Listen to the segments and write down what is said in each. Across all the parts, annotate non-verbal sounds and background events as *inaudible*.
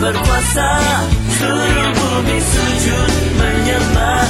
berkuasa. Seluruh bumi sujud menyembah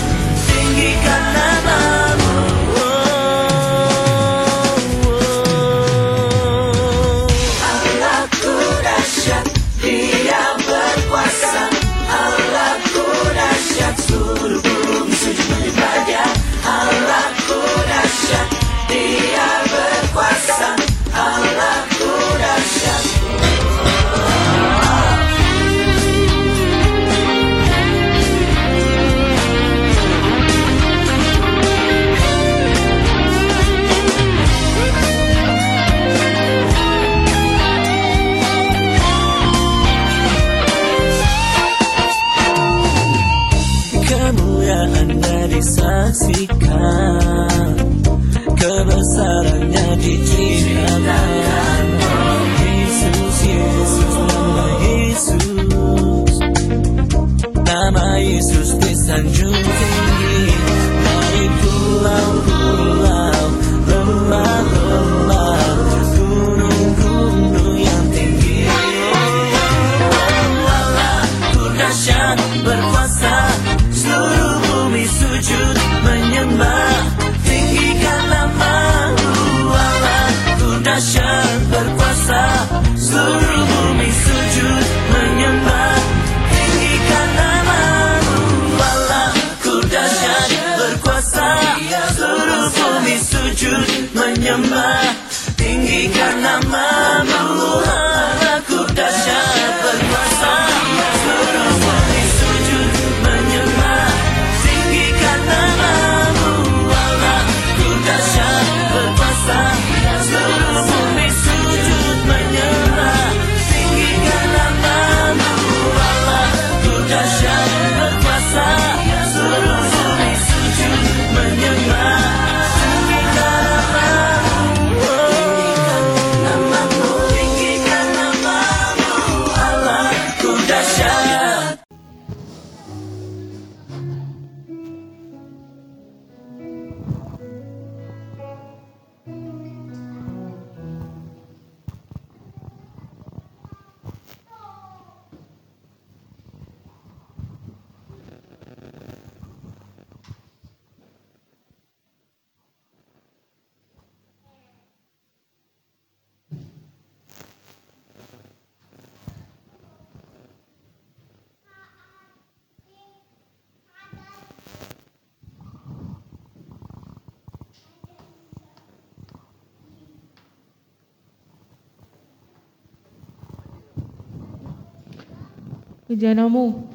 bejanamu.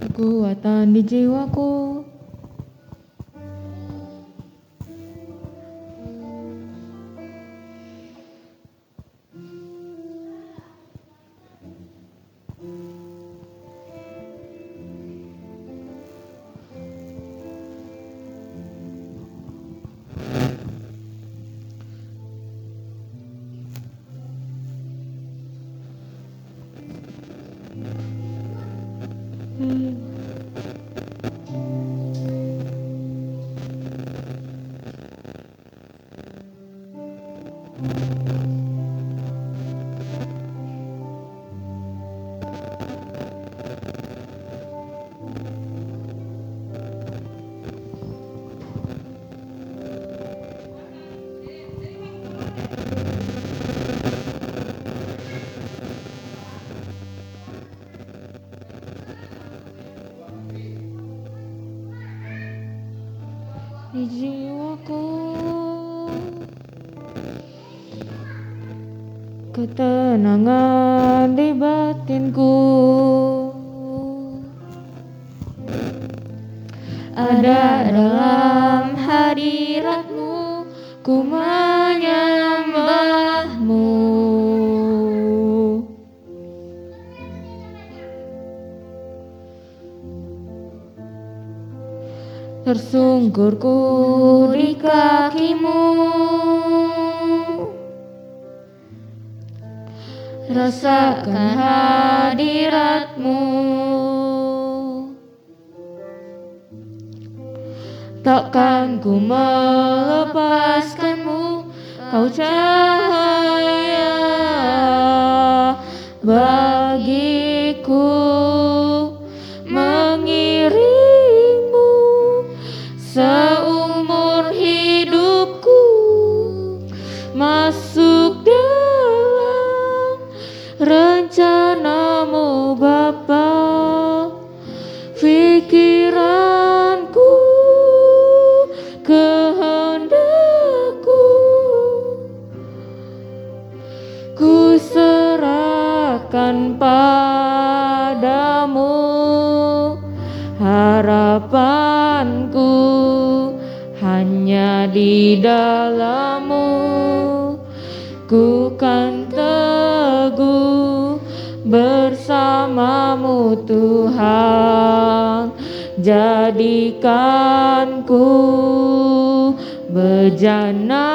Kekuatan di jiwaku. Tersungkurku di kakimu. Rasakan hadiratmu. Takkan ku melepaskanmu kau cahaya bagiku dalammu ku kan teguh bersamamu Tuhan. Jadikanku bejanamu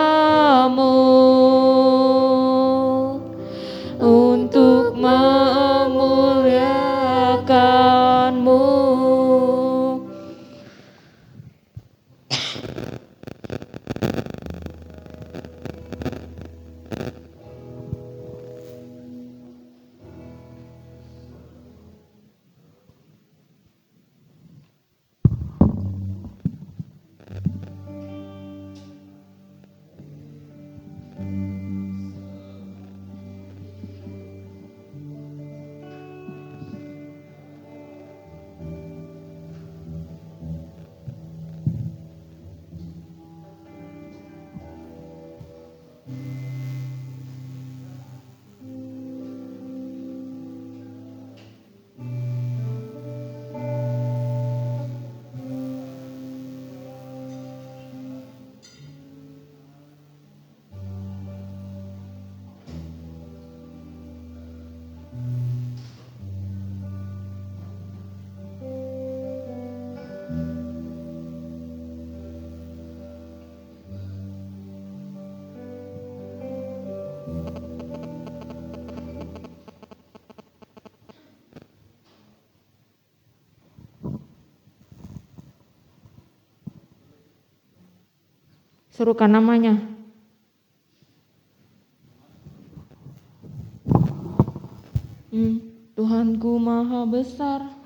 Serukan namanya. Hmm, Tuhanku Maha Besar.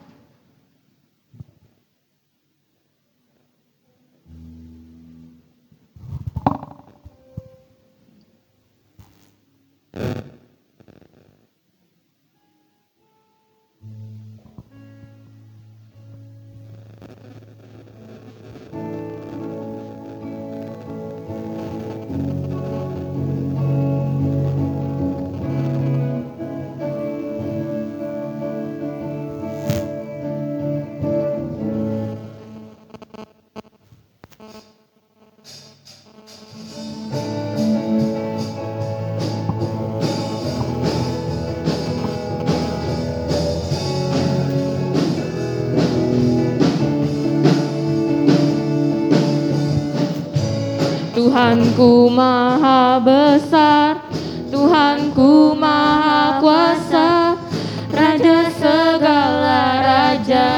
Tuhanku maha besar, Tuhanku maha kuasa, Raja segala raja.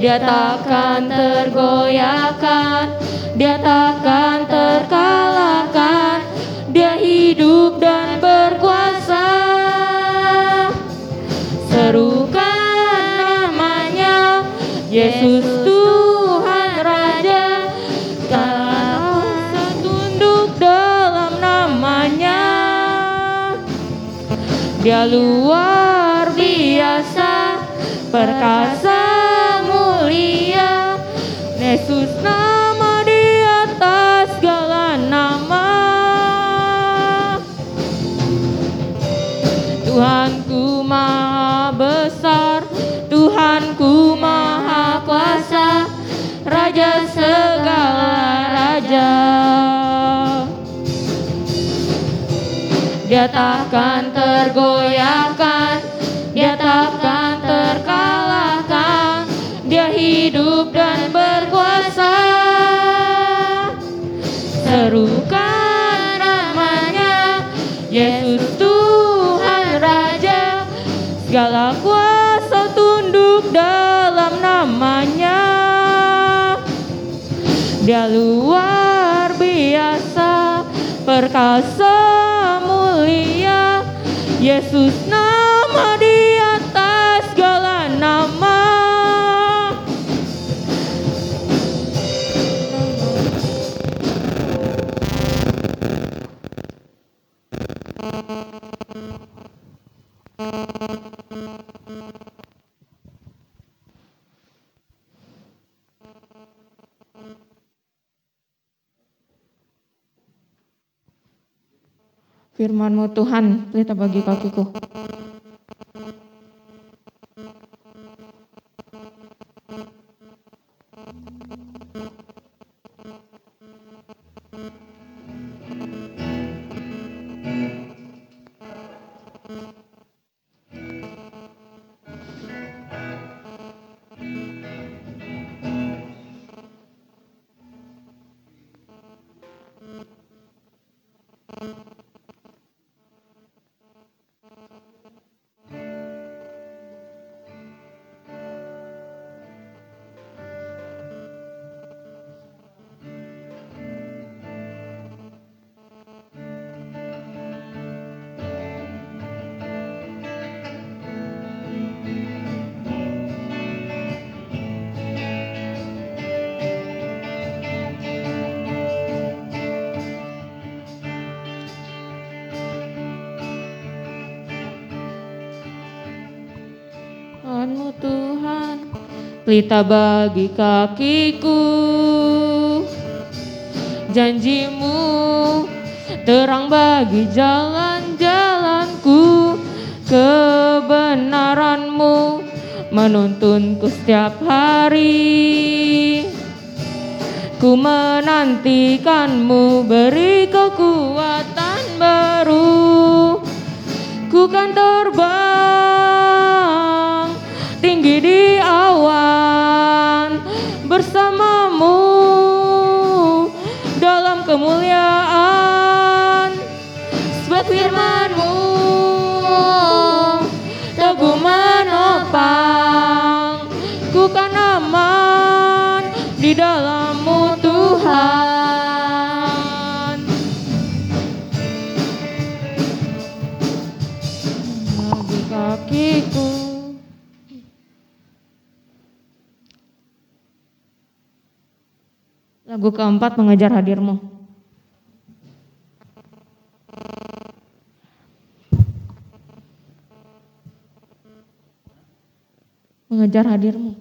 Dia takkan tergoyahkan, dia takkan luar biasa, perkasa mulia. Yesus nama di atas segala nama. Tuhanku maha besar, Tuhanku maha kuasa, Raja segala raja. Dia takkan tergoyahkan, dia takkan terkalahkan, dia hidup dan berkuasa. Serukan namanya, Yesus Tuhan Raja, segala kuasa tunduk dalam namanya. Dia luar biasa, perkasa. Yesus Firmanmu Tuhan, pelita bagi kakiku. Pelita bagi kakiku. Janjimu terang bagi jalan-jalanku. Kebenaranmu menuntunku setiap hari. Ku menantikanmu beri kekuatan baru. Ku kan terbang Lagu keempat mengejar hadirmu. Mengejar hadirmu.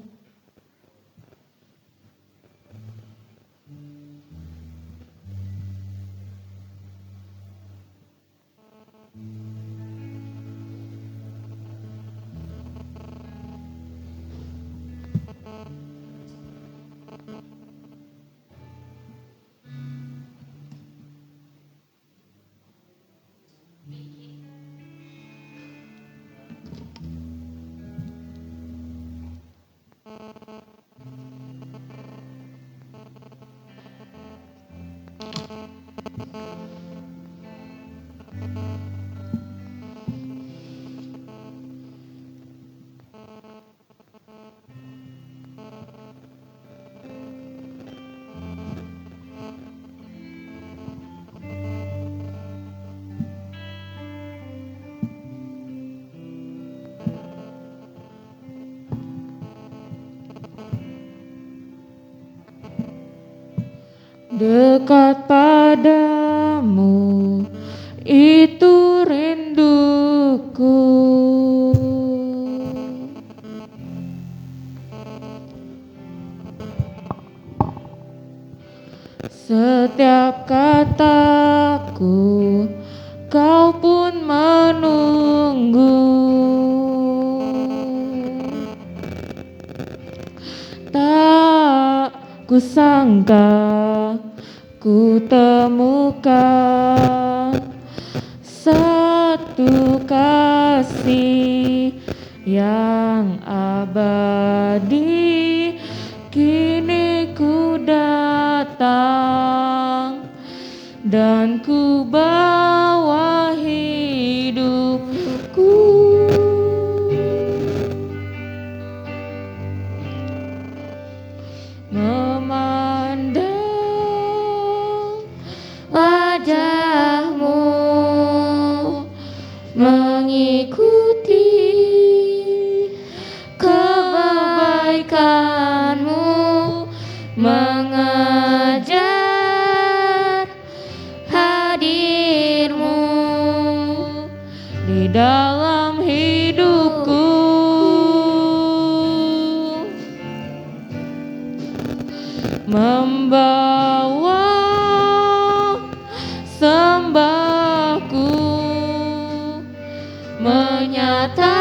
kat membawa sembahku menyatakan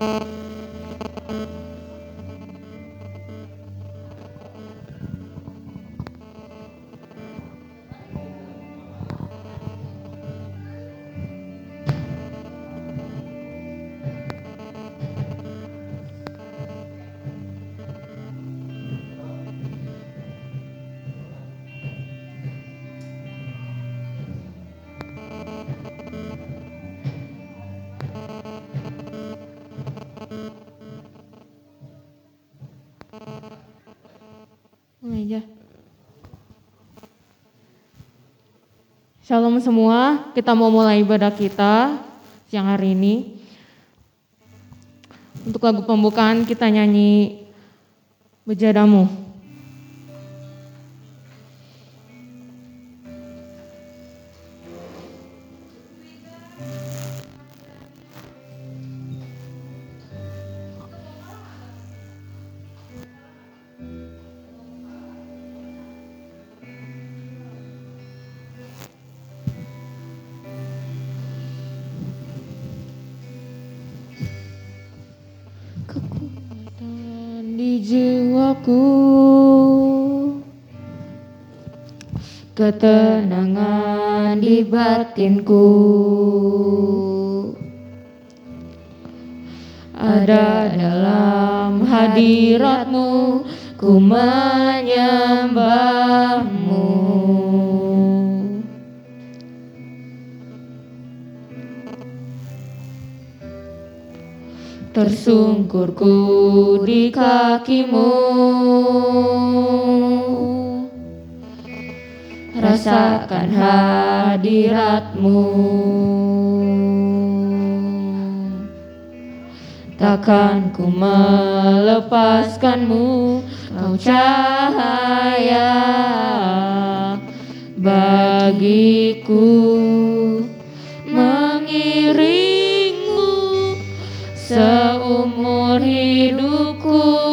Mm-hmm. Shalom semua, kita mau mulai ibadah kita siang hari ini. Untuk lagu pembukaan kita nyanyi Bejadamu. Ketenangan di batinku. Ada dalam hadiratmu Ku menyembahmu. Tersungkurku di kakimu Rasakan hadiratmu. Takkan ku melepaskanmu Kau cahaya bagiku. Mengiringmu seumur hidupku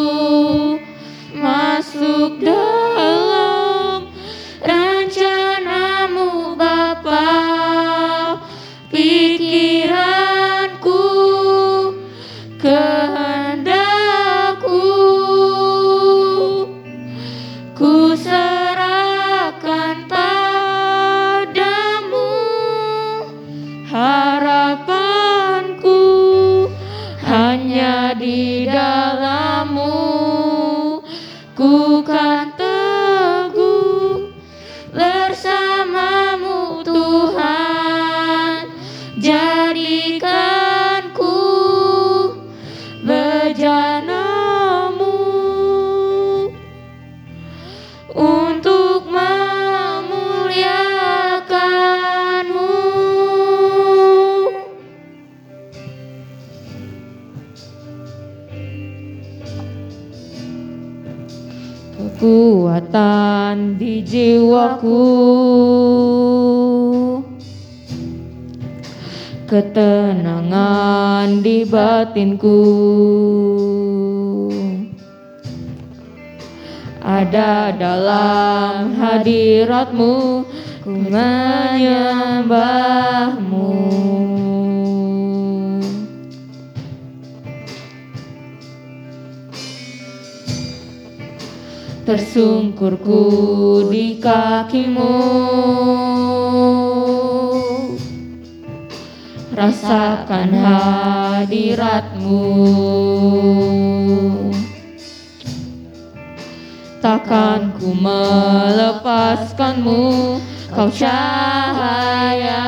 ketenangan di batinku. Ada dalam hadiratmu ku menyembahmu tersungkurku di kakimu. Rasakan hadiratmu. Takkan ku melepaskanmu kau cahaya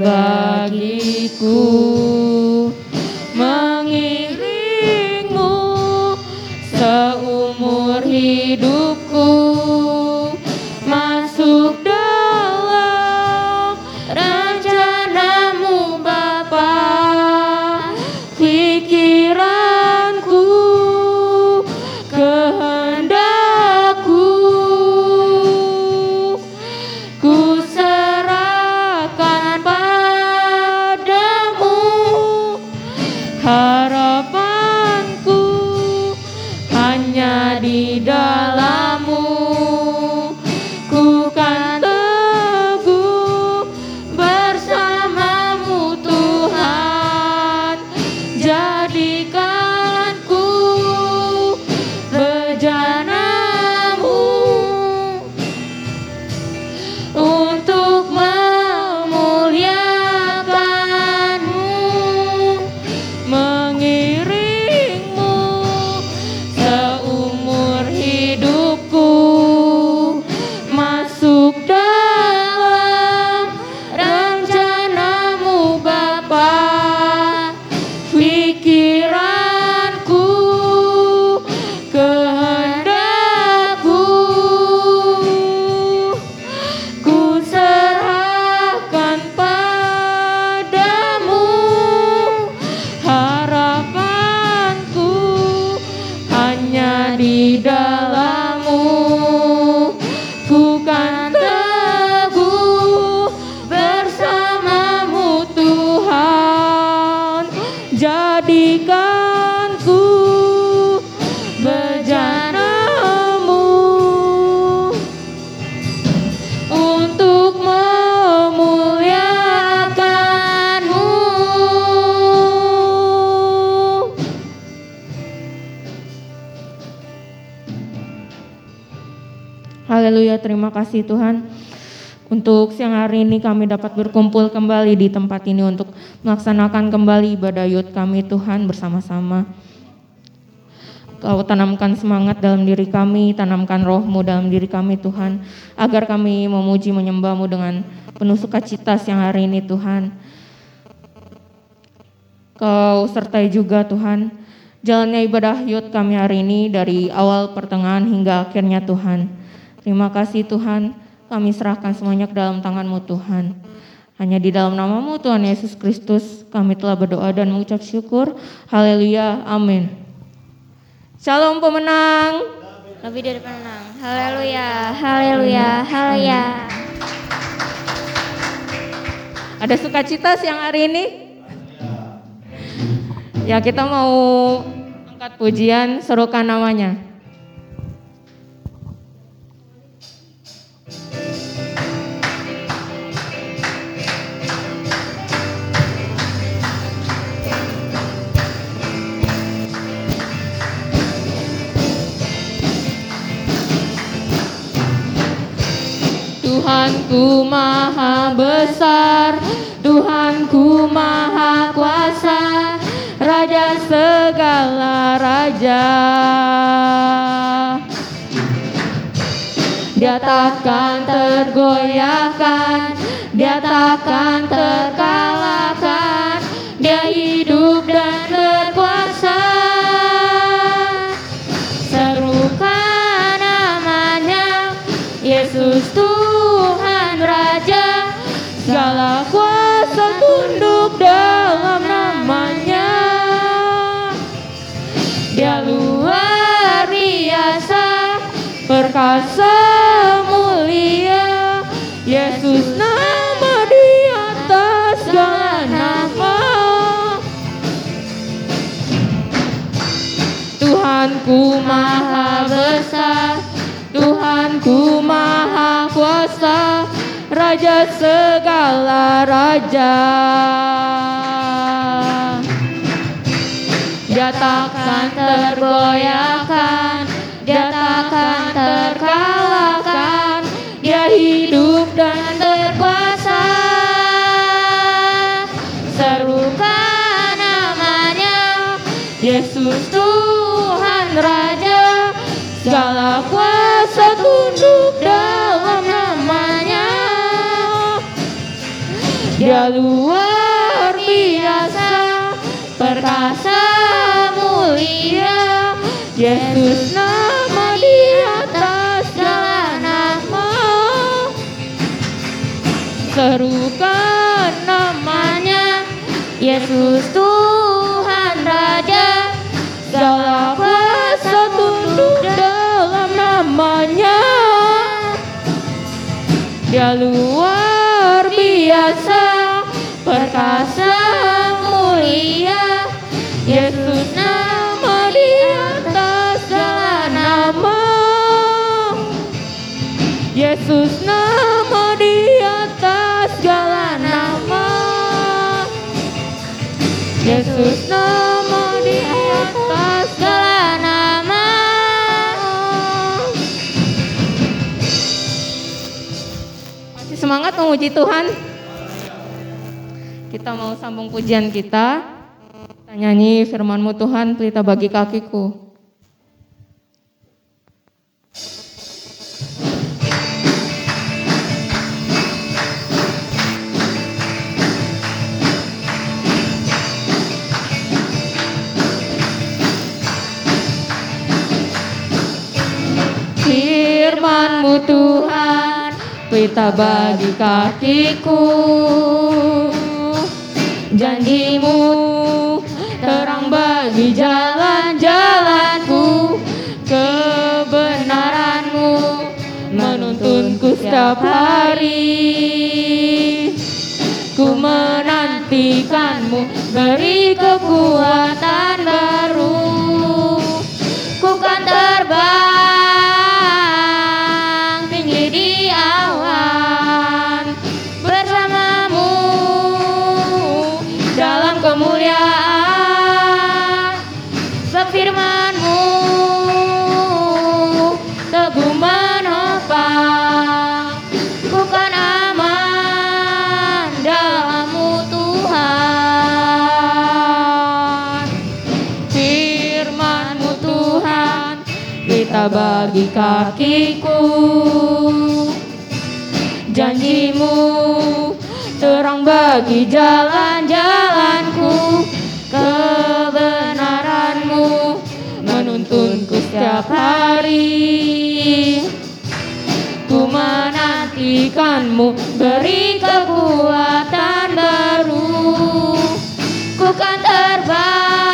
bagiku kasih Tuhan. Untuk siang hari ini kami dapat berkumpul kembali di tempat ini untuk melaksanakan kembali ibadah yud kami Tuhan bersama-sama. Kau tanamkan semangat dalam diri kami, tanamkan rohmu dalam diri kami Tuhan, agar kami memuji menyembahmu dengan penuh sukacita siang hari ini Tuhan. Kau sertai juga Tuhan, jalannya ibadah yud kami hari ini dari awal pertengahan hingga akhirnya Tuhan. Terima kasih Tuhan, kami serahkan semuanya ke dalam tanganmu Tuhan. Hanya di dalam namamu Tuhan Yesus Kristus kami telah berdoa dan mengucap syukur. Haleluya, amin. Shalom pemenang. Lebih dari penenang. Haleluya, haleluya, haleluya. Ada sukacita siang hari ini? Ya kita mau angkat pujian, serukan namanya. Tuhanku maha besar, Tuhanku maha kuasa, Raja segala raja. Dia takkan tergoyahkan, dia takkan terkalahkan, dia hidup perkasa mulia, Yesus nama di atas segala nama. Tuhanku maha besar, Tuhanku maha kuasa, Raja segala raja. Dia takkan tergoyahkan, dia takkan terkalahkan, dia hidup dan berkuasa. Serukan namanya, Yesus Tuhan Raja, segala kuasa tunduk dalam namanya. Dia luar biasa, perkasa mulia, Yesus nama Serukan namanya, Yesus Tuhan Raja, segala kuasa tunduk dalam namanya. Dia luar biasa, perkasa mulia, Yesus nama di atas segala nama. Yesus semangat memuji Tuhan? Kita mau sambung pujian kita. Kita nyanyi firmanmu Tuhan, pelita bagi kakiku. Firmanmu Tuhan, pita bagi kakiku. Janjimu terang bagi jalan-jalanku. Kebenaranmu menuntunku setiap hari. Ku menantikanmu beri kekuatan baru. Ku kan terbang bagi kakiku. Janjimu terang bagi jalan-jalanku. Kebenaranmu menuntunku setiap hari. Ku menantikanmu beri kekuatan baru. Ku kan terbang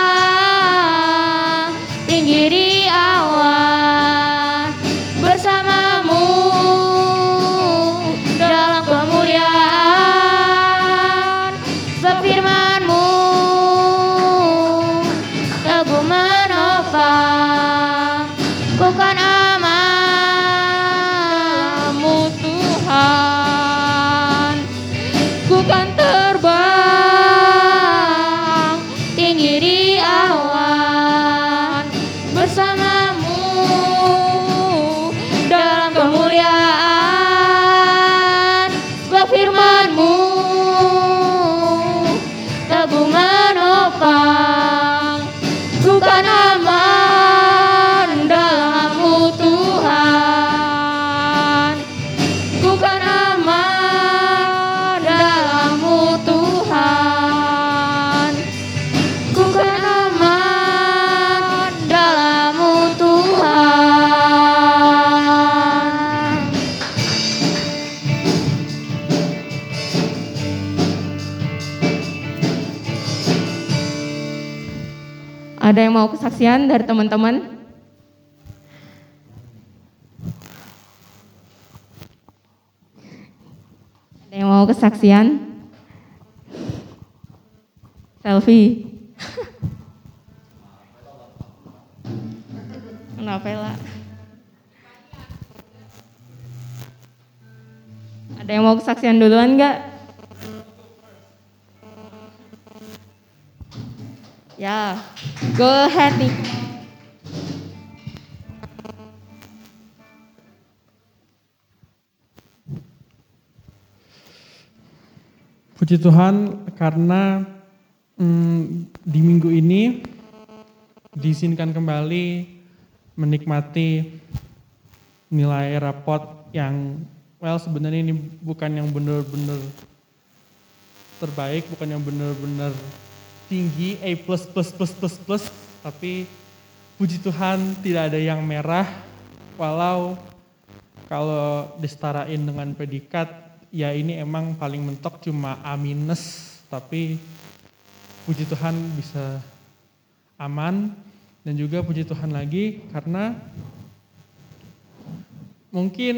Ada yang mau kesaksian dari teman-teman? Ada yang mau kesaksian? Selfie. Kenapa lah? Ada yang mau kesaksian duluan nggak? Ya, go nih. Puji Tuhan karena mm, di minggu ini diizinkan kembali menikmati nilai rapot yang well sebenarnya ini bukan yang benar-benar terbaik, bukan yang benar-benar tinggi A tapi puji Tuhan tidak ada yang merah, walau kalau disetarain dengan predikat ya ini emang paling mentok cuma A minus, tapi puji Tuhan bisa aman. Dan juga puji Tuhan lagi karena mungkin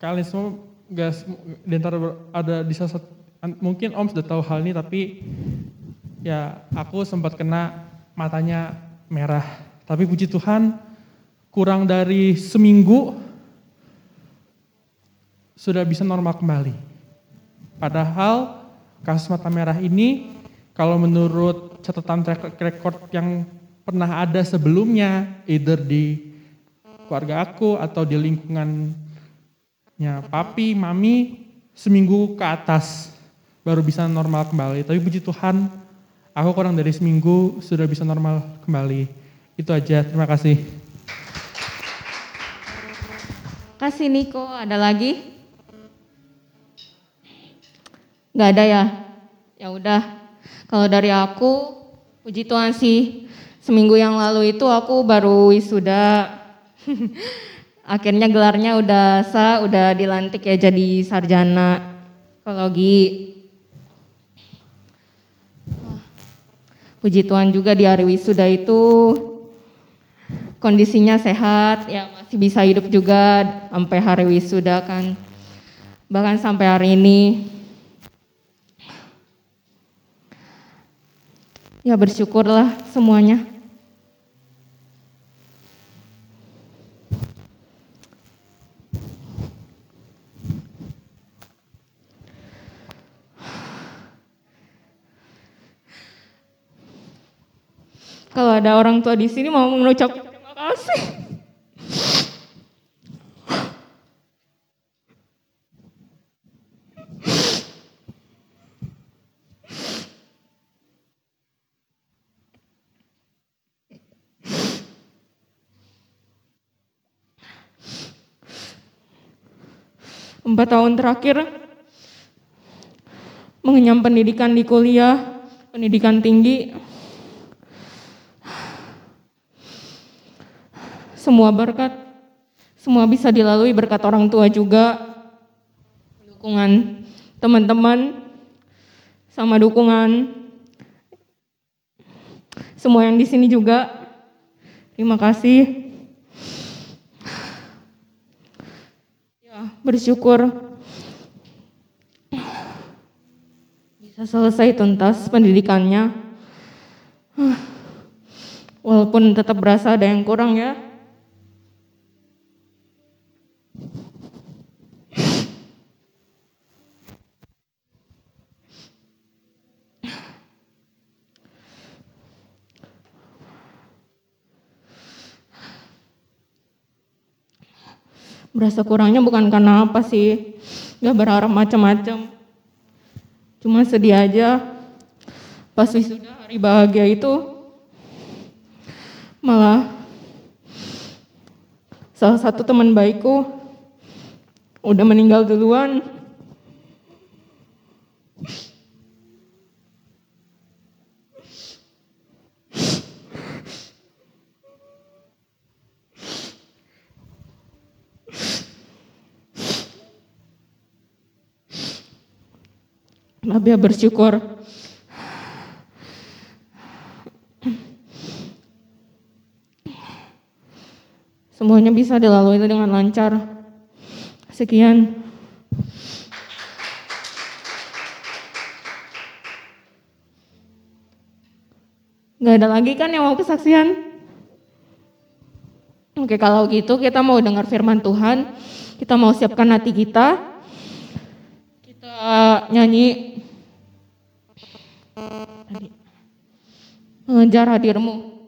kalian semua gak semu- di antara ber- ada di salah satu mungkin Om sudah tahu hal ini tapi ya aku sempat kena matanya merah tapi puji Tuhan kurang dari seminggu sudah bisa normal kembali padahal kasus mata merah ini kalau menurut catatan track record yang pernah ada sebelumnya either di keluarga aku atau di lingkungannya papi, mami seminggu ke atas baru bisa normal kembali. Tapi puji Tuhan, aku kurang dari seminggu sudah bisa normal kembali. Itu aja, terima kasih. Kasih Niko, ada lagi? Nggak ada ya? Ya udah. Kalau dari aku, puji Tuhan sih. Seminggu yang lalu itu aku baru wisuda. *laughs* Akhirnya gelarnya udah sah, udah dilantik ya jadi sarjana psikologi. Puji Tuhan juga di hari wisuda itu kondisinya sehat, ya masih bisa hidup juga sampai hari wisuda kan. Bahkan sampai hari ini. Ya bersyukurlah semuanya. Kalau ada orang tua di sini mau mengucapkan terima kasih. Empat tahun terakhir mengenyam pendidikan di kuliah, pendidikan tinggi, semua berkat, semua bisa dilalui berkat orang tua juga, dukungan teman-teman, sama dukungan semua yang di sini juga. Terima kasih. Ya, bersyukur bisa selesai tuntas pendidikannya. Walaupun tetap berasa ada yang kurang ya. Berasa kurangnya bukan karena apa sih. Gak berharap macam-macam. Cuma sedih aja. Pas wisuda hari bahagia itu malah salah satu teman baikku udah meninggal duluan. Labia bersyukur semuanya bisa dilalui dengan lancar. Sekian. Gak ada lagi kan yang mau kesaksian? Oke kalau gitu kita mau dengar firman Tuhan, kita mau siapkan hati kita, kita nyanyi mengejar hadirmu.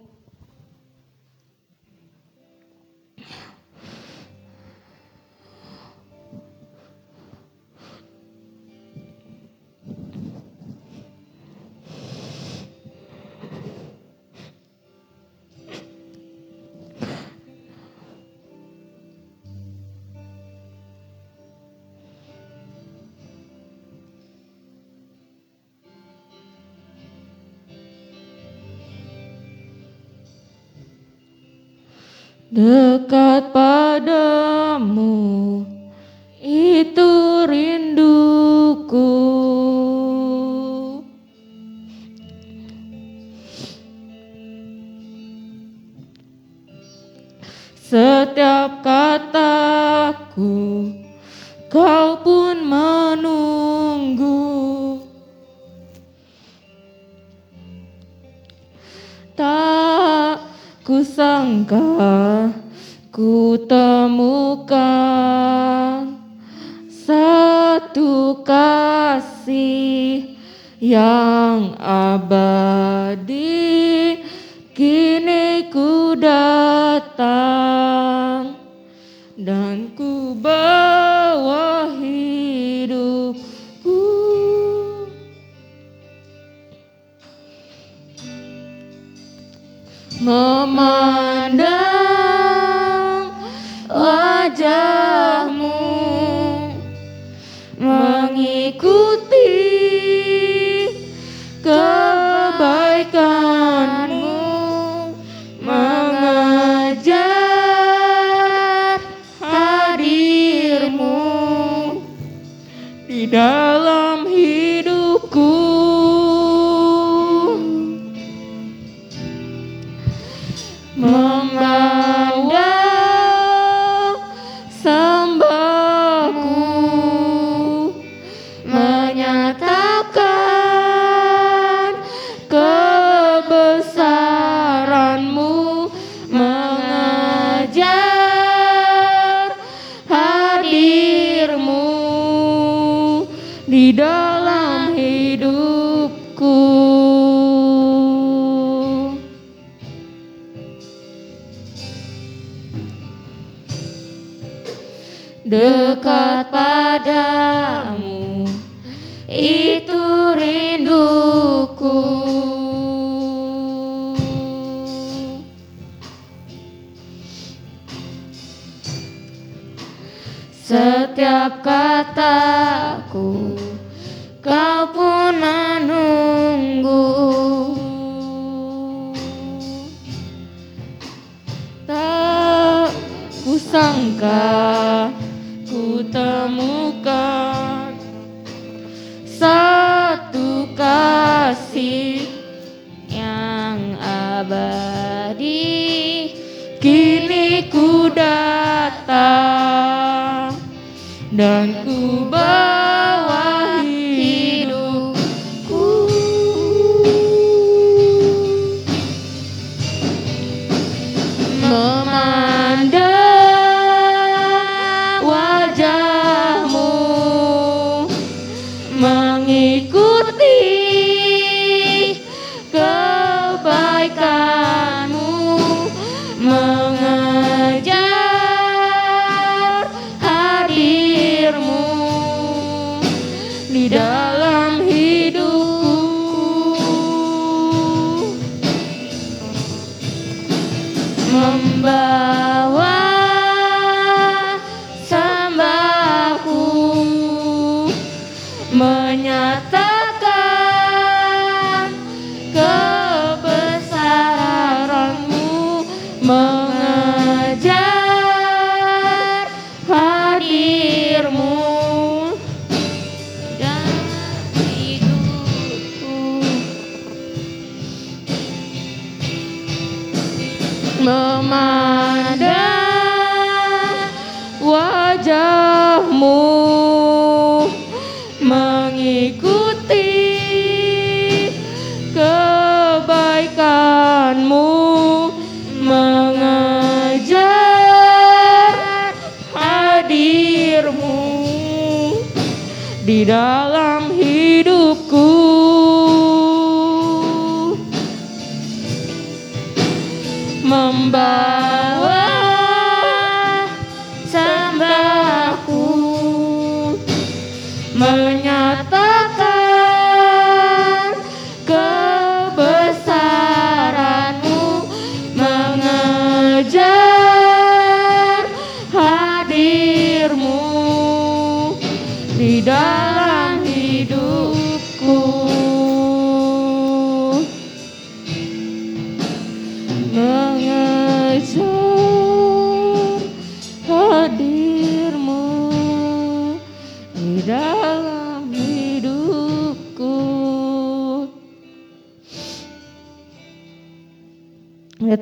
Membawa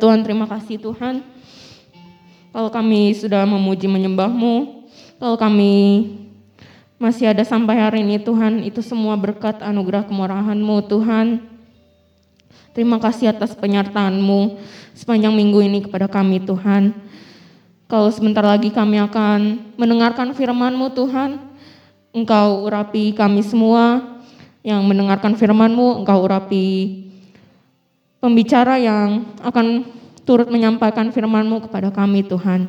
Tuhan terima kasih Tuhan. Kalau kami sudah memuji menyembahmu kalau kami masih ada sampai hari ini Tuhan itu semua berkat anugerah kemurahan-Mu Tuhan. Terima kasih atas penyertaan-Mu sepanjang minggu ini kepada kami Tuhan. Kalau sebentar lagi kami akan mendengarkan firman-Mu Tuhan, Engkau urapi kami semua. Yang mendengarkan firman-Mu, Engkau urapi pembicara yang akan turut menyampaikan firman-Mu kepada kami Tuhan.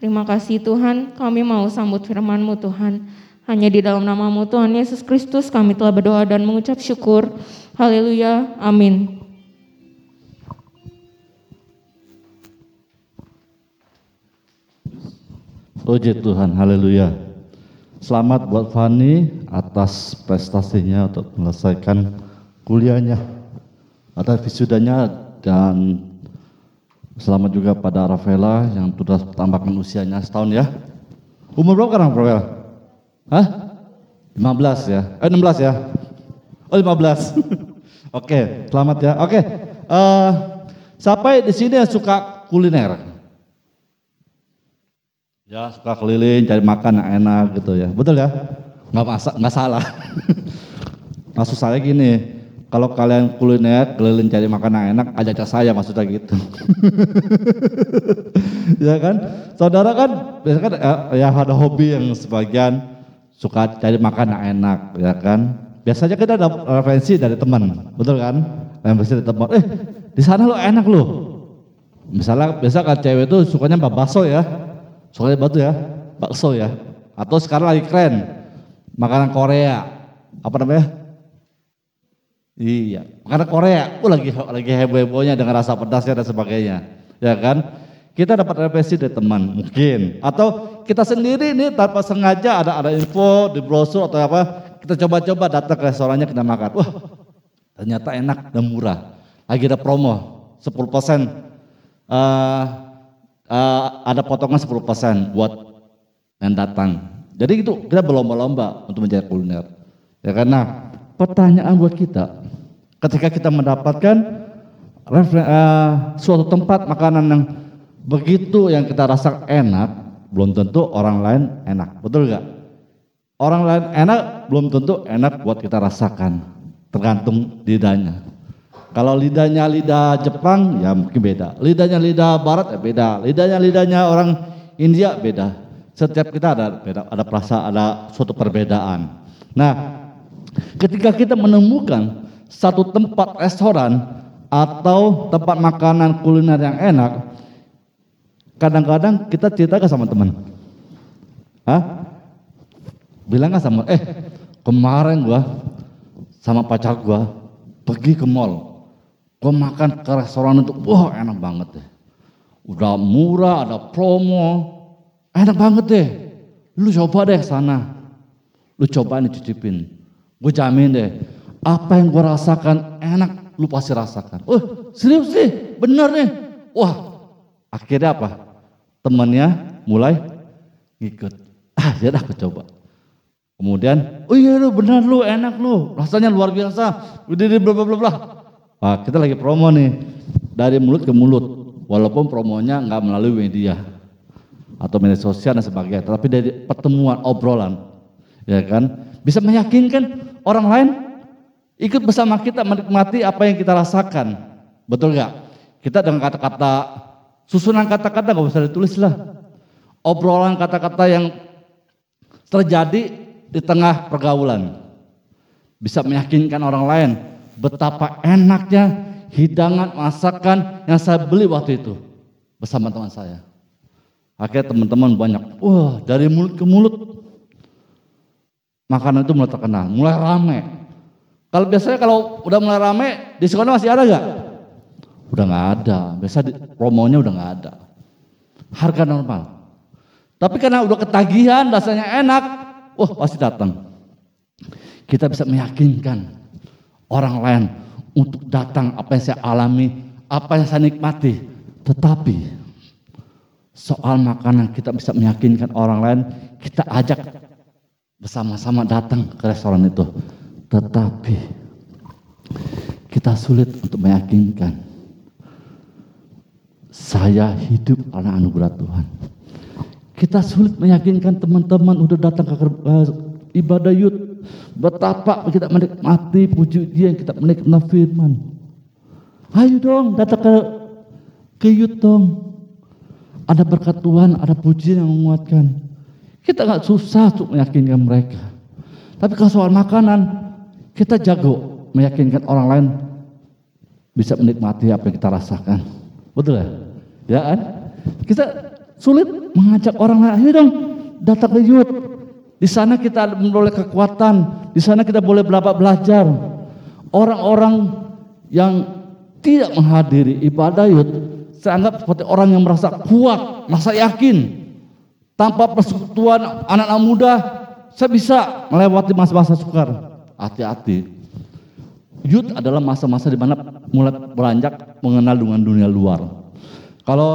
Terima kasih Tuhan, kami mau sambut firman-Mu Tuhan. Hanya di dalam namamu Tuhan Yesus Kristus kami telah berdoa dan mengucap syukur. Haleluya, amin. Puji Tuhan, haleluya. Selamat buat Fani atas prestasinya untuk menyelesaikan kuliahnya, atas wisudanya dan selamat juga pada Rafaela yang sudah tambahkan usianya setahun ya. Umur berapa sekarang Rafaela? Hah? 15 ya? Eh 16 ya? Oh 15. *laughs* Oke, selamat ya. Oke, eh, siapa di sini yang suka kuliner? Ya suka keliling cari makan yang enak gitu ya, betul ya? Nggak masa, nggak salah. *laughs* Maksud saya gini, kalau kalian kuliner keliling cari makan yang enak, ajak saya maksudnya gitu. *laughs* ya kan? Saudara kan biasanya kan eh, ya ada hobi yang sebagian suka cari makan yang enak, ya kan? Biasanya kita ada referensi dari teman, betul kan? Referensi dari teman. Eh, di sana lo enak lo. Misalnya biasa kan cewek itu sukanya bakso ya, sukanya batu ya. bakso ya. Atau sekarang lagi keren, makanan Korea. Apa namanya? Iya, makanan Korea. Oh lagi lagi heboh-hebohnya dengan rasa pedasnya dan sebagainya. Ya kan? Kita dapat referensi dari teman mungkin atau kita sendiri nih tanpa sengaja ada ada info di brosur atau apa kita coba-coba datang ke restorannya kita makan. Wah, ternyata enak dan murah. Lagi ada promo 10% uh, uh, ada potongan 10% buat yang datang. Jadi itu kita berlomba-lomba untuk mencari kuliner. Ya karena pertanyaan buat kita, ketika kita mendapatkan uh, suatu tempat makanan yang begitu yang kita rasa enak, belum tentu orang lain enak, betul nggak? Orang lain enak, belum tentu enak buat kita rasakan, tergantung lidahnya. Kalau lidahnya lidah Jepang, ya mungkin beda. Lidahnya lidah Barat, ya beda. Lidahnya lidahnya orang India, beda. Setiap kita ada beda, ada perasa, ada suatu perbedaan. Nah, ketika kita menemukan satu tempat restoran atau tempat makanan kuliner yang enak, kadang-kadang kita cerita ke sama teman. Hah? Bilang gak sama, eh kemarin gua sama pacar gua pergi ke mall. Gua makan ke restoran itu, wah enak banget deh. Udah murah, ada promo, enak banget deh. Lu coba deh sana. Lu coba nih cicipin. Gue jamin deh, apa yang gue rasakan enak, lu pasti rasakan. Oh serius sih, bener nih. Wah, akhirnya apa? Temennya mulai ngikut. Ah, ya aku coba. Kemudian, oh iya lu benar lu, enak lu, rasanya luar biasa. Udah bla bla bla bla. Nah, kita lagi promo nih dari mulut ke mulut. Walaupun promonya nggak melalui media atau media sosial dan sebagainya, tapi dari pertemuan obrolan, ya kan, bisa meyakinkan orang lain ikut bersama kita menikmati apa yang kita rasakan, betul nggak? Kita dengan kata-kata susunan kata-kata nggak usah ditulis lah, obrolan kata-kata yang terjadi di tengah pergaulan bisa meyakinkan orang lain betapa enaknya hidangan masakan yang saya beli waktu itu bersama teman saya. Akhirnya teman-teman banyak, wah dari mulut ke mulut makanan itu mulai terkenal, mulai rame. Kalau biasanya kalau udah mulai rame di sekolah masih ada nggak? Udah nggak ada, biasa promonya udah nggak ada. Harga normal. Tapi karena udah ketagihan, rasanya enak, wah pasti datang. Kita bisa meyakinkan orang lain untuk datang apa yang saya alami, apa yang saya nikmati. Tetapi soal makanan kita bisa meyakinkan orang lain, kita ajak bersama-sama datang ke restoran itu. Tetapi kita sulit untuk meyakinkan saya hidup karena anugerah Tuhan. Kita sulit meyakinkan teman-teman udah datang ke uh, ibadah yud betapa kita menikmati puji dia yang kita menikmati firman. Ayo dong datang ke ke yud dong. Ada berkat Tuhan, ada pujian yang menguatkan. Kita nggak susah untuk meyakinkan mereka. Tapi kalau soal makanan, kita jago meyakinkan orang lain bisa menikmati apa yang kita rasakan. Betul ya? Ya kan? Kita sulit mengajak orang lain, ayo dong datang ke youth. Di sana kita memperoleh kekuatan, di sana kita boleh belajar. Orang-orang yang tidak menghadiri ibadah youth, saya anggap seperti orang yang merasa kuat, merasa yakin. Tanpa persekutuan anak-anak muda, saya bisa melewati masa-masa sukar. Hati-hati. Youth adalah masa-masa di mana mulai beranjak mengenal dengan dunia luar. Kalau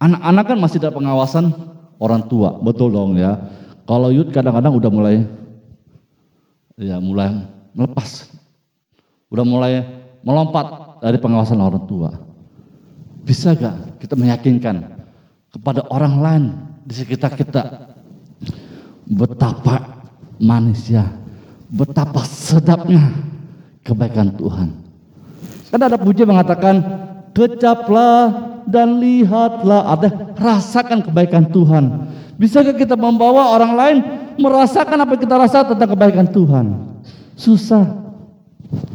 anak-anak kan masih dalam pengawasan orang tua, betul dong ya. Kalau youth kadang-kadang udah mulai ya mulai melepas. Udah mulai melompat dari pengawasan orang tua. Bisa gak kita meyakinkan kepada orang lain di sekitar kita betapa manisnya, betapa sedapnya kebaikan Tuhan. Kan ada puji mengatakan, kecaplah dan lihatlah, ada rasakan kebaikan Tuhan. Bisakah kita membawa orang lain merasakan apa yang kita rasa tentang kebaikan Tuhan? Susah,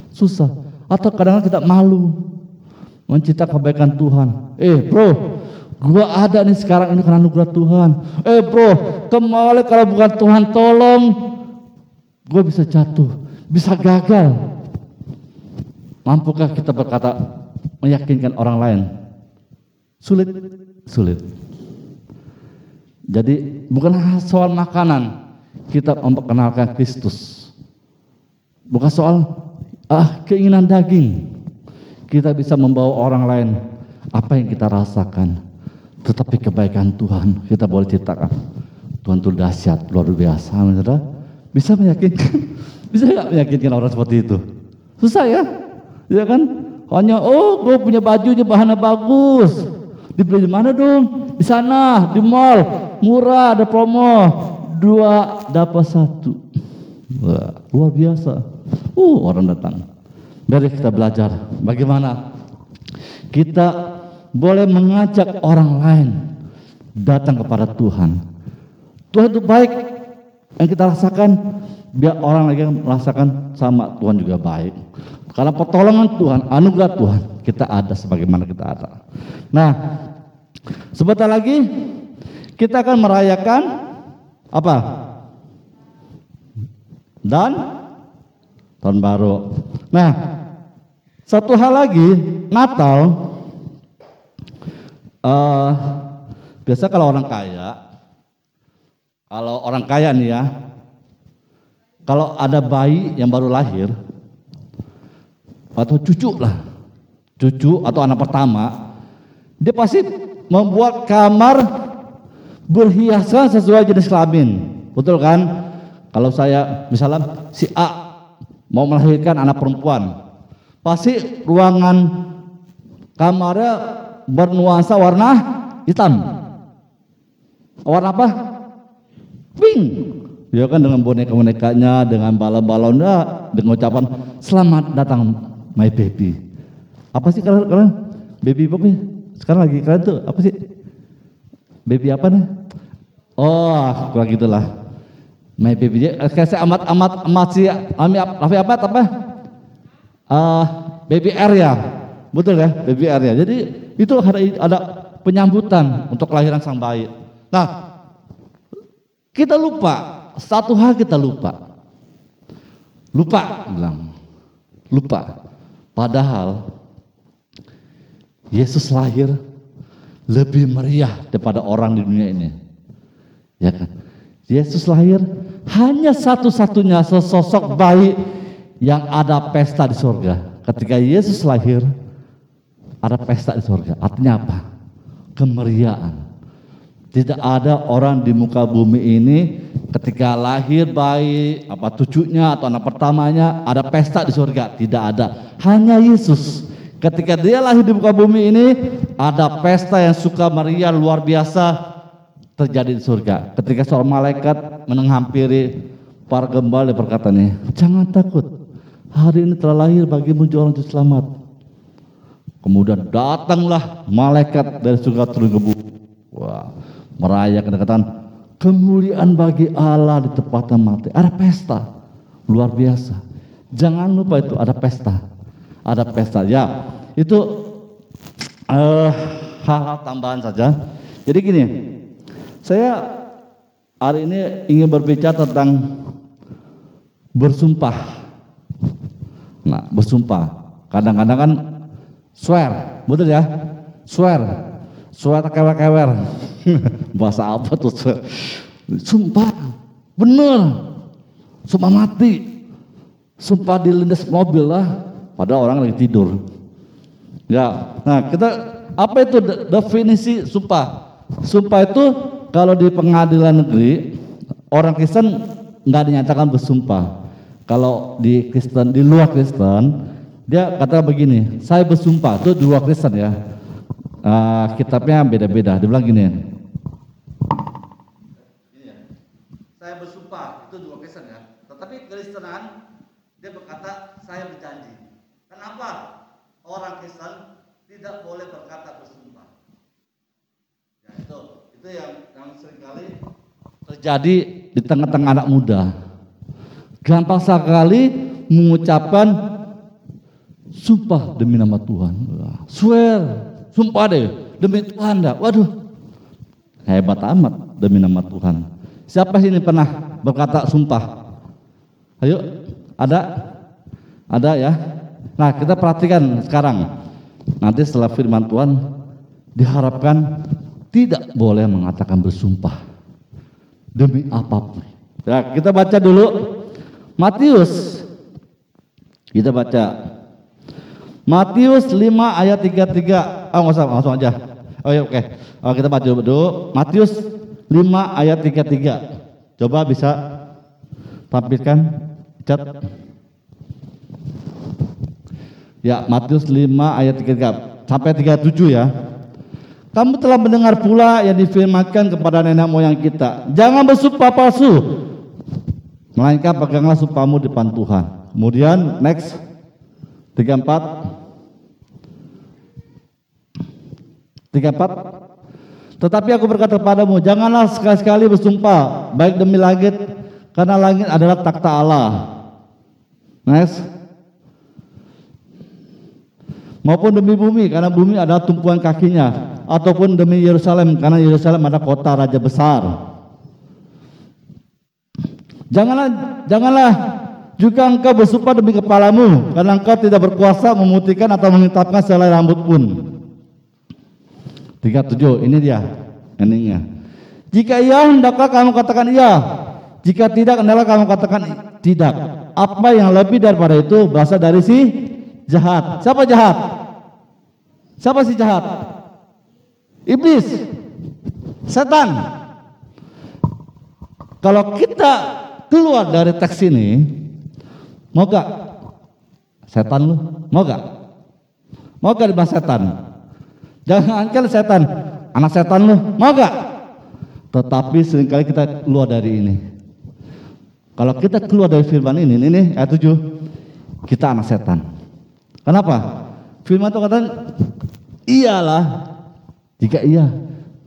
susah. Atau kadang-kadang kita malu mencipta kebaikan Tuhan. Eh bro, Gua ada nih sekarang ini karena anugerah Tuhan. Eh bro, kembali kalau bukan Tuhan tolong, gue bisa jatuh, bisa gagal. Mampukah kita berkata meyakinkan orang lain? Sulit, sulit. Jadi bukan soal makanan kita memperkenalkan Kristus. Bukan soal ah keinginan daging. Kita bisa membawa orang lain apa yang kita rasakan. Tetapi kebaikan Tuhan kita boleh ceritakan. Tuhan itu dahsyat, luar biasa. Saudara. Bisa meyakinkan? *laughs* Bisa nggak meyakinkan orang seperti itu? Susah ya? Ya kan? Hanya oh gue punya bajunya bahannya bagus. Dibeli di mana dong? Di sana, di mall, murah, ada promo. Dua dapat satu. Wah, luar biasa. Uh, orang datang. Mari kita belajar bagaimana kita boleh mengajak orang lain datang kepada Tuhan. Tuhan itu baik yang kita rasakan, biar orang lagi merasakan sama Tuhan juga baik. Karena pertolongan Tuhan, anugerah Tuhan, kita ada sebagaimana kita ada. Nah, sebentar lagi kita akan merayakan apa? Dan tahun baru. Nah, satu hal lagi, Natal. Uh, biasa kalau orang kaya, kalau orang kaya nih ya, kalau ada bayi yang baru lahir, atau cucu lah, cucu atau anak pertama, dia pasti membuat kamar berhiasan sesuai jenis kelamin, betul kan? Kalau saya misalnya si A mau melahirkan anak perempuan, pasti ruangan kamarnya bernuansa warna hitam. Warna apa? Pink. Ya kan dengan boneka-bonekanya, dengan balon-balonnya, dengan ucapan selamat datang my baby. Apa sih kalian, kalian? Baby apa sih? Sekarang lagi kalian tuh apa sih? Baby apa nih? Oh, kurang gitulah. My baby. Kasih amat amat amat si Ami Raffi apa apa? Uh, baby R ya. Betul ya, baby R ya. Jadi itu ada, ada penyambutan untuk kelahiran sang bayi. Nah, kita lupa, satu hal kita lupa. Lupa, bilang. Lupa. Padahal Yesus lahir lebih meriah daripada orang di dunia ini. Ya kan? Yesus lahir hanya satu-satunya sesosok bayi yang ada pesta di surga. Ketika Yesus lahir, ada pesta di surga. Artinya apa? Kemeriaan. Tidak ada orang di muka bumi ini ketika lahir bayi, apa cucunya atau anak pertamanya ada pesta di surga. Tidak ada. Hanya Yesus. Ketika dia lahir di muka bumi ini ada pesta yang suka meriah luar biasa terjadi di surga. Ketika seorang malaikat menghampiri para gembala berkata nih, jangan takut. Hari ini telah lahir bagimu juru selamat. Kemudian datanglah malaikat dari surga turun ke bumi. Wah, merayakan katakan kemuliaan bagi Allah di tempatan mati. Ada pesta luar biasa. Jangan lupa itu ada pesta. Ada pesta. Ya, itu uh, hal-hal tambahan saja. Jadi gini, saya hari ini ingin berbicara tentang bersumpah. Nah, bersumpah. Kadang-kadang kan swear, betul ya? Swear. Swear kewer-kewer. *laughs* Bahasa apa tuh? Sumpah. Bener. Sumpah mati. Sumpah di lindas mobil lah. Padahal orang lagi tidur. Ya, nah kita apa itu definisi sumpah? Sumpah itu kalau di pengadilan negeri orang Kristen nggak dinyatakan bersumpah. Kalau di Kristen di luar Kristen dia kata begini, saya bersumpah itu di luar Kristen ya. Uh, kitabnya beda-beda. Dia bilang gini. Saya bersumpah itu dua Kristen ya. Tetapi Kristenan dia berkata saya berjanji. Kenapa orang Kristen tidak boleh berkata bersumpah? Ya itu itu yang yang sering kali terjadi di tengah-tengah anak muda. Gampang sekali mengucapkan sumpah demi nama Tuhan. Swear, sumpah deh demi Tuhan dah. Waduh, hebat amat demi nama Tuhan. Siapa sini pernah berkata sumpah? Ayo, ada? Ada ya? Nah, kita perhatikan sekarang. Nanti setelah firman Tuhan diharapkan tidak boleh mengatakan bersumpah demi apa pun. Ya, kita baca dulu Matius. Kita baca Matius 5 ayat 33. Ah, nggak usah, langsung aja. Oh ya, oke. Oh, kita baca dulu. Matius 5 ayat 33. Coba bisa tampilkan cat. Ya, Matius 5 ayat 33 sampai 37 ya. Kamu telah mendengar pula yang difirmankan kepada nenek moyang kita. Jangan bersumpah palsu. Melainkan peganglah sumpahmu di depan Tuhan. Kemudian next 34 34 Tetapi aku berkata padamu, janganlah sekali-sekali bersumpah baik demi langit karena langit adalah takhta Allah. Next. Maupun demi bumi karena bumi adalah tumpuan kakinya ataupun demi Yerusalem karena Yerusalem adalah kota raja besar. Janganlah janganlah juga engkau bersumpah demi kepalamu karena engkau tidak berkuasa memutihkan atau mengetapkan selai rambut pun. 37 ini dia endingnya. Jika iya hendaklah kamu katakan iya. Jika tidak hendaklah kamu katakan tidak. Apa yang lebih daripada itu berasal dari si jahat. Siapa jahat? Siapa si jahat? Iblis. Setan. Kalau kita keluar dari teks ini, mau gak? Setan lu, mau gak? Mau gak dibahas setan? Jangan angkel setan, anak setan lu, mau gak? Tetapi sering kali kita keluar dari ini. Kalau kita keluar dari firman ini, ini ayat 7, kita anak setan. Kenapa? Firman itu kata iyalah jika iya,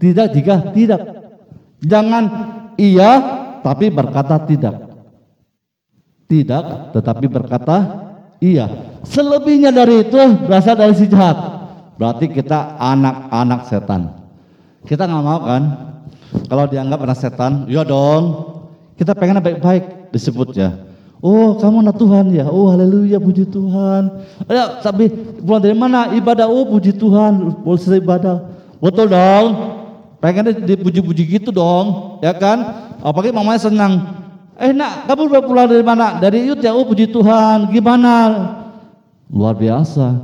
tidak jika tidak. Jangan iya tapi berkata tidak. Tidak tetapi berkata iya. Selebihnya dari itu berasal dari si jahat. Berarti kita anak-anak setan. Kita nggak mau kan? Kalau dianggap anak setan, ya dong. Kita pengen baik-baik disebut ya. Oh kamu anak Tuhan ya. Oh haleluya puji Tuhan. Ya tapi pulang dari mana? Ibadah. Oh puji Tuhan. Boleh ibadah. Betul dong. Pengennya dipuji-puji gitu dong. Ya kan? Apalagi mamanya senang. Eh nak kamu udah pulang dari mana? Dari Yud ya. Oh puji Tuhan. Gimana? Luar biasa.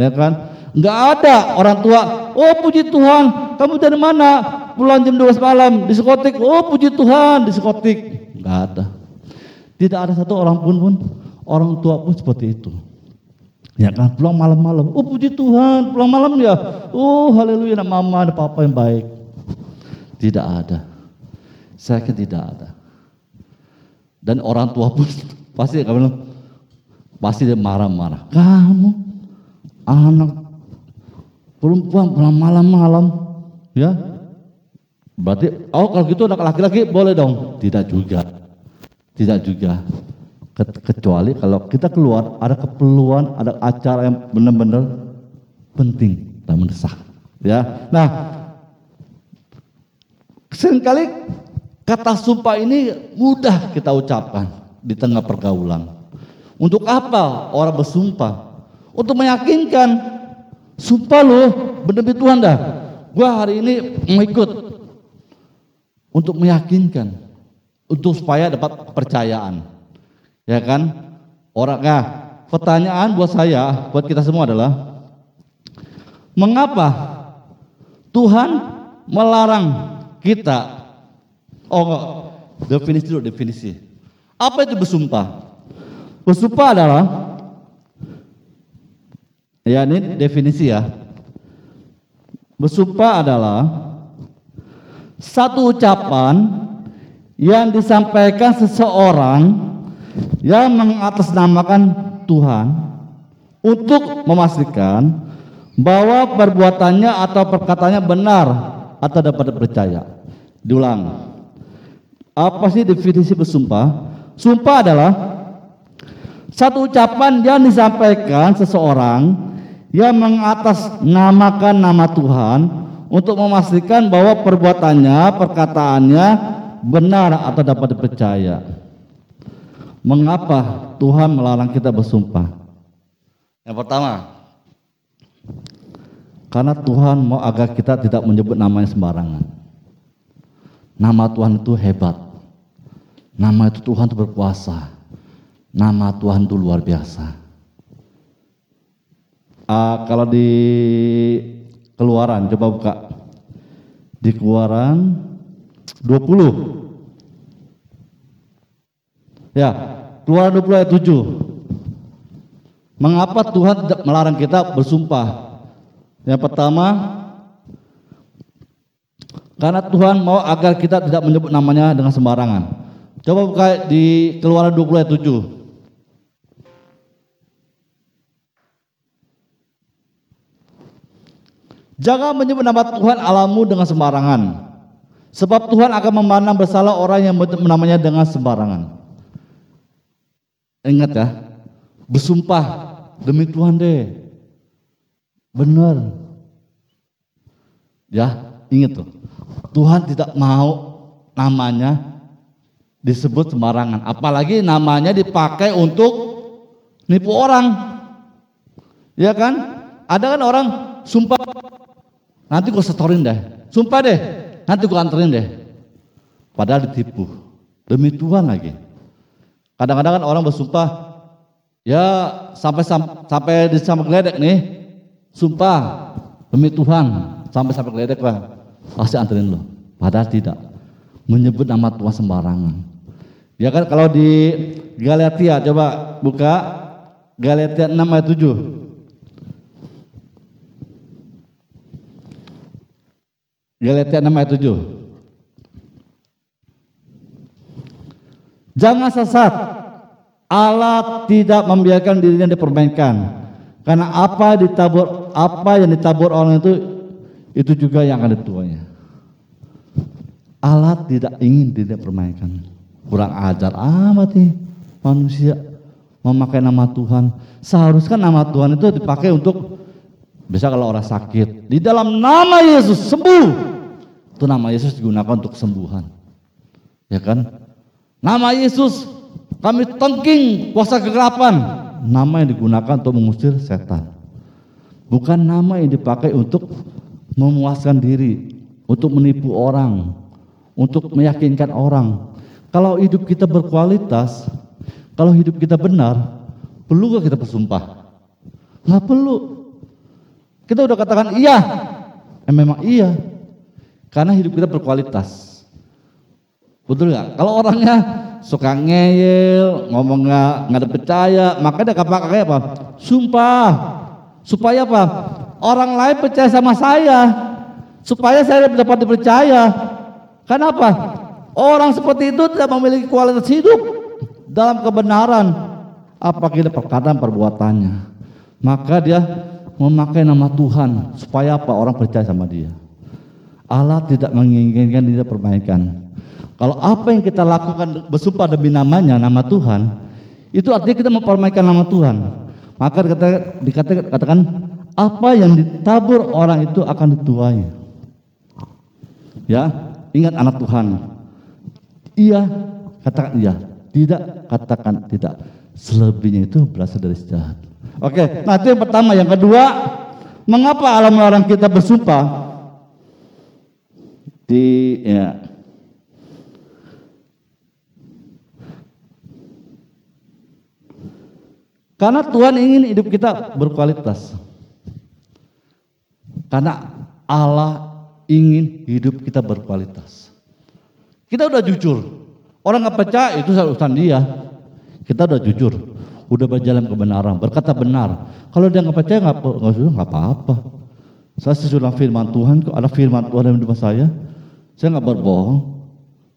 Ya kan? Enggak ada orang tua. Oh puji Tuhan. Kamu dari mana? Pulang jam 12 malam. Diskotik. Oh puji Tuhan. Diskotik. Enggak ada. Tidak ada satu orang pun pun orang tua pun seperti itu. Ya kan pulang malam-malam. Oh puji Tuhan, pulang malam ya. Oh haleluya, ada mama, ada papa yang baik. Tidak ada. Saya kira tidak ada. Dan orang tua pun *laughs* pasti kamu pasti dia marah-marah. Kamu anak perempuan pulang malam-malam, ya? Berarti, oh kalau gitu anak laki-laki boleh dong? Tidak juga. Tidak juga. Kecuali kalau kita keluar ada keperluan, ada acara yang benar-benar penting dan mendesak. Ya. Nah, sering kali kata sumpah ini mudah kita ucapkan di tengah pergaulan. Untuk apa orang bersumpah? Untuk meyakinkan sumpah lo benar Tuhan dah. Gua hari ini mau ikut untuk meyakinkan untuk supaya dapat kepercayaan. Ya kan? Orang nah, pertanyaan buat saya, buat kita semua adalah mengapa Tuhan melarang kita oh definisi dulu definisi. Apa itu bersumpah? Bersumpah adalah ya ini definisi ya. Bersumpah adalah satu ucapan yang disampaikan seseorang yang mengatasnamakan Tuhan untuk memastikan bahwa perbuatannya atau perkataannya benar atau dapat dipercaya. Diulang. Apa sih definisi bersumpah? Sumpah adalah satu ucapan yang disampaikan seseorang yang mengatasnamakan nama Tuhan untuk memastikan bahwa perbuatannya, perkataannya benar atau dapat dipercaya. Mengapa Tuhan melarang kita bersumpah? Yang pertama, karena Tuhan mau agar kita tidak menyebut namanya sembarangan. Nama Tuhan itu hebat. Nama itu Tuhan itu berkuasa. Nama Tuhan itu luar biasa. Ah, kalau di keluaran, coba buka. Di keluaran 20. Ya, keluaran 20 ayat 7. Mengapa Tuhan tidak melarang kita bersumpah? Yang pertama, karena Tuhan mau agar kita tidak menyebut namanya dengan sembarangan. Coba buka di keluaran 20 ayat 7. Jangan menyebut nama Tuhan Allahmu dengan sembarangan. Sebab Tuhan akan memandang bersalah orang yang menyebut namanya dengan sembarangan. Ingat ya, bersumpah demi Tuhan deh. Benar. Ya, ingat tuh. Tuhan tidak mau namanya disebut sembarangan. Apalagi namanya dipakai untuk nipu orang. Ya kan? Ada kan orang sumpah nanti gue setorin deh. Sumpah deh, nanti gue anterin deh. Padahal ditipu. Demi Tuhan lagi. Kadang-kadang kan orang bersumpah, ya sampai sampai di sama geledek nih, sumpah demi Tuhan sampai sampai geledek lah, pasti anterin lo. Padahal tidak, menyebut nama Tuhan sembarangan. Ya kan kalau di Galatia coba buka Galatia 6 ayat 7. Galatia 6 ayat 7. Jangan sesat. Allah tidak membiarkan dirinya dipermainkan. Karena apa ditabur apa yang ditabur orang itu itu juga yang akan dituanya. Allah tidak ingin dirinya dipermainkan. Kurang ajar amat nih manusia memakai nama Tuhan. Seharusnya nama Tuhan itu dipakai untuk bisa kalau orang sakit di dalam nama Yesus sembuh. Itu nama Yesus digunakan untuk kesembuhan. Ya kan? Nama Yesus kami tengking kuasa kegelapan. Nama yang digunakan untuk mengusir setan. Bukan nama yang dipakai untuk memuaskan diri, untuk menipu orang, untuk meyakinkan orang. Kalau hidup kita berkualitas, kalau hidup kita benar, perlu gak kita bersumpah? Nggak perlu. Kita udah katakan iya, eh, memang iya, karena hidup kita berkualitas. Betul nggak? Kalau orangnya suka ngeyel, ngomong nggak ada percaya, maka dia pakai apa? Sumpah. Supaya apa? Orang lain percaya sama saya. Supaya saya dapat dipercaya. Kenapa? Orang seperti itu tidak memiliki kualitas hidup dalam kebenaran apabila perkataan perbuatannya. Maka dia memakai nama Tuhan supaya apa orang percaya sama dia. Allah tidak menginginkan dia permainkan. Kalau apa yang kita lakukan bersumpah demi namanya, nama Tuhan, itu artinya kita mempermainkan nama Tuhan. Maka dikatakan, dikatakan katakan apa yang ditabur orang itu akan dituai. Ya, ingat anak Tuhan. Iya, katakan iya. Tidak, katakan tidak. Selebihnya itu berasal dari sejahat. Oke, nah itu yang pertama. Yang kedua, mengapa Allah melarang kita bersumpah? Di ya, Karena Tuhan ingin hidup kita berkualitas. Karena Allah ingin hidup kita berkualitas. Kita udah jujur. Orang nggak percaya itu urusan dia. Kita udah jujur, udah berjalan kebenaran, berkata benar. Kalau dia nggak percaya nggak nggak apa-apa. Saya sesudah firman Tuhan, kok ada firman Tuhan dalam hidup saya, saya nggak berbohong.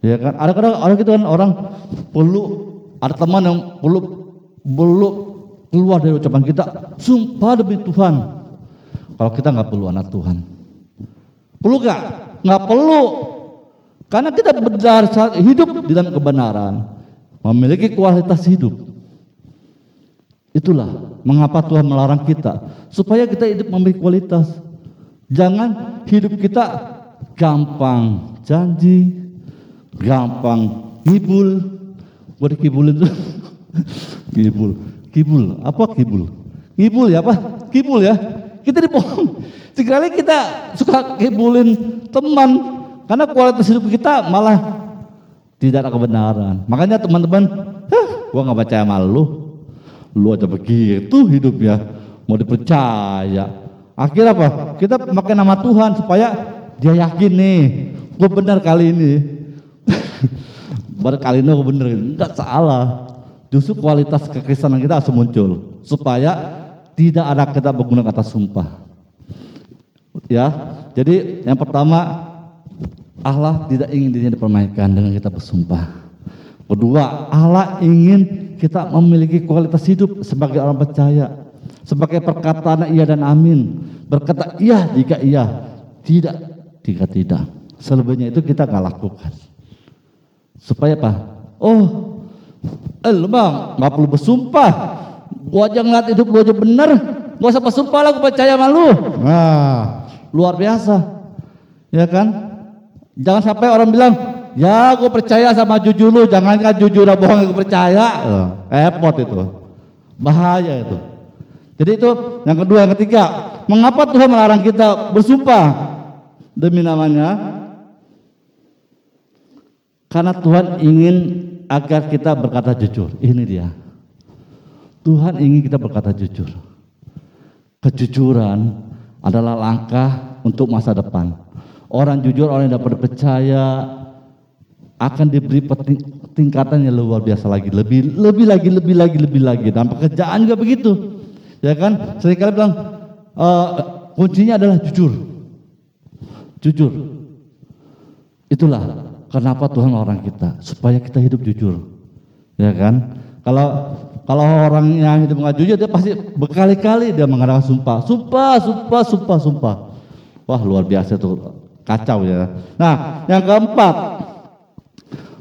Ya kan? Ada kadang orang gitu kan orang perlu ada teman yang perlu perlu keluar dari ucapan kita, sumpah demi Tuhan. Kalau kita nggak perlu anak Tuhan, perlu nggak? Nggak perlu, karena kita berdasar hidup di dalam kebenaran, memiliki kualitas hidup. Itulah mengapa Tuhan melarang kita supaya kita hidup memiliki kualitas. Jangan hidup kita gampang janji, gampang kibul. Boleh kibulin tuh. *laughs* kibul. Kibul. Apa kibul? Kibul ya apa? Kibul ya. Kita dibohong. Sekali kita suka kibulin teman karena kualitas hidup kita malah tidak ada kebenaran. Makanya teman-teman, "Hah, gua nggak percaya sama lu. Lu aja begitu hidupnya, mau dipercaya. Akhirnya apa? Kita pakai nama Tuhan supaya dia yakin nih, gue benar kali ini. *laughs* Baru kali ini gue bener, enggak salah. Justru kualitas kekristenan kita harus muncul supaya tidak ada kita menggunakan kata sumpah. Ya, jadi yang pertama Allah tidak ingin dirinya dipermainkan dengan kita bersumpah. Kedua, Allah ingin kita memiliki kualitas hidup sebagai orang percaya. Sebagai perkataan iya dan amin. Berkata iya jika iya, tidak jika tidak. Selebihnya itu kita nggak lakukan. Supaya apa? Oh, eh lu bang, nggak perlu bersumpah. Gua aja ngeliat hidup lu aja bener. Gua usah bersumpah lah, gua percaya sama lu. Nah, luar biasa. Ya kan? Jangan sampai orang bilang, ya gue percaya sama jujur lu, jangan kan jujur dan bohong gue percaya. Repot itu. Bahaya itu. Jadi itu yang kedua, yang ketiga, mengapa Tuhan melarang kita bersumpah demi namanya? Karena Tuhan ingin agar kita berkata jujur. Ini dia. Tuhan ingin kita berkata jujur. Kejujuran adalah langkah untuk masa depan. Orang jujur, orang yang dapat percaya akan diberi tingkatan yang luar biasa lagi, lebih lebih lagi, lebih lagi, lebih lagi. Dan pekerjaan juga begitu, ya kan? Seringkali bilang e, kuncinya adalah jujur, jujur. Itulah kenapa Tuhan orang kita supaya kita hidup jujur, ya kan? Kalau kalau orang yang hidup nggak jujur, dia pasti berkali-kali dia mengadakan sumpah, sumpah, sumpah, sumpah, sumpah. Wah luar biasa tuh kacau ya. Nah, yang keempat,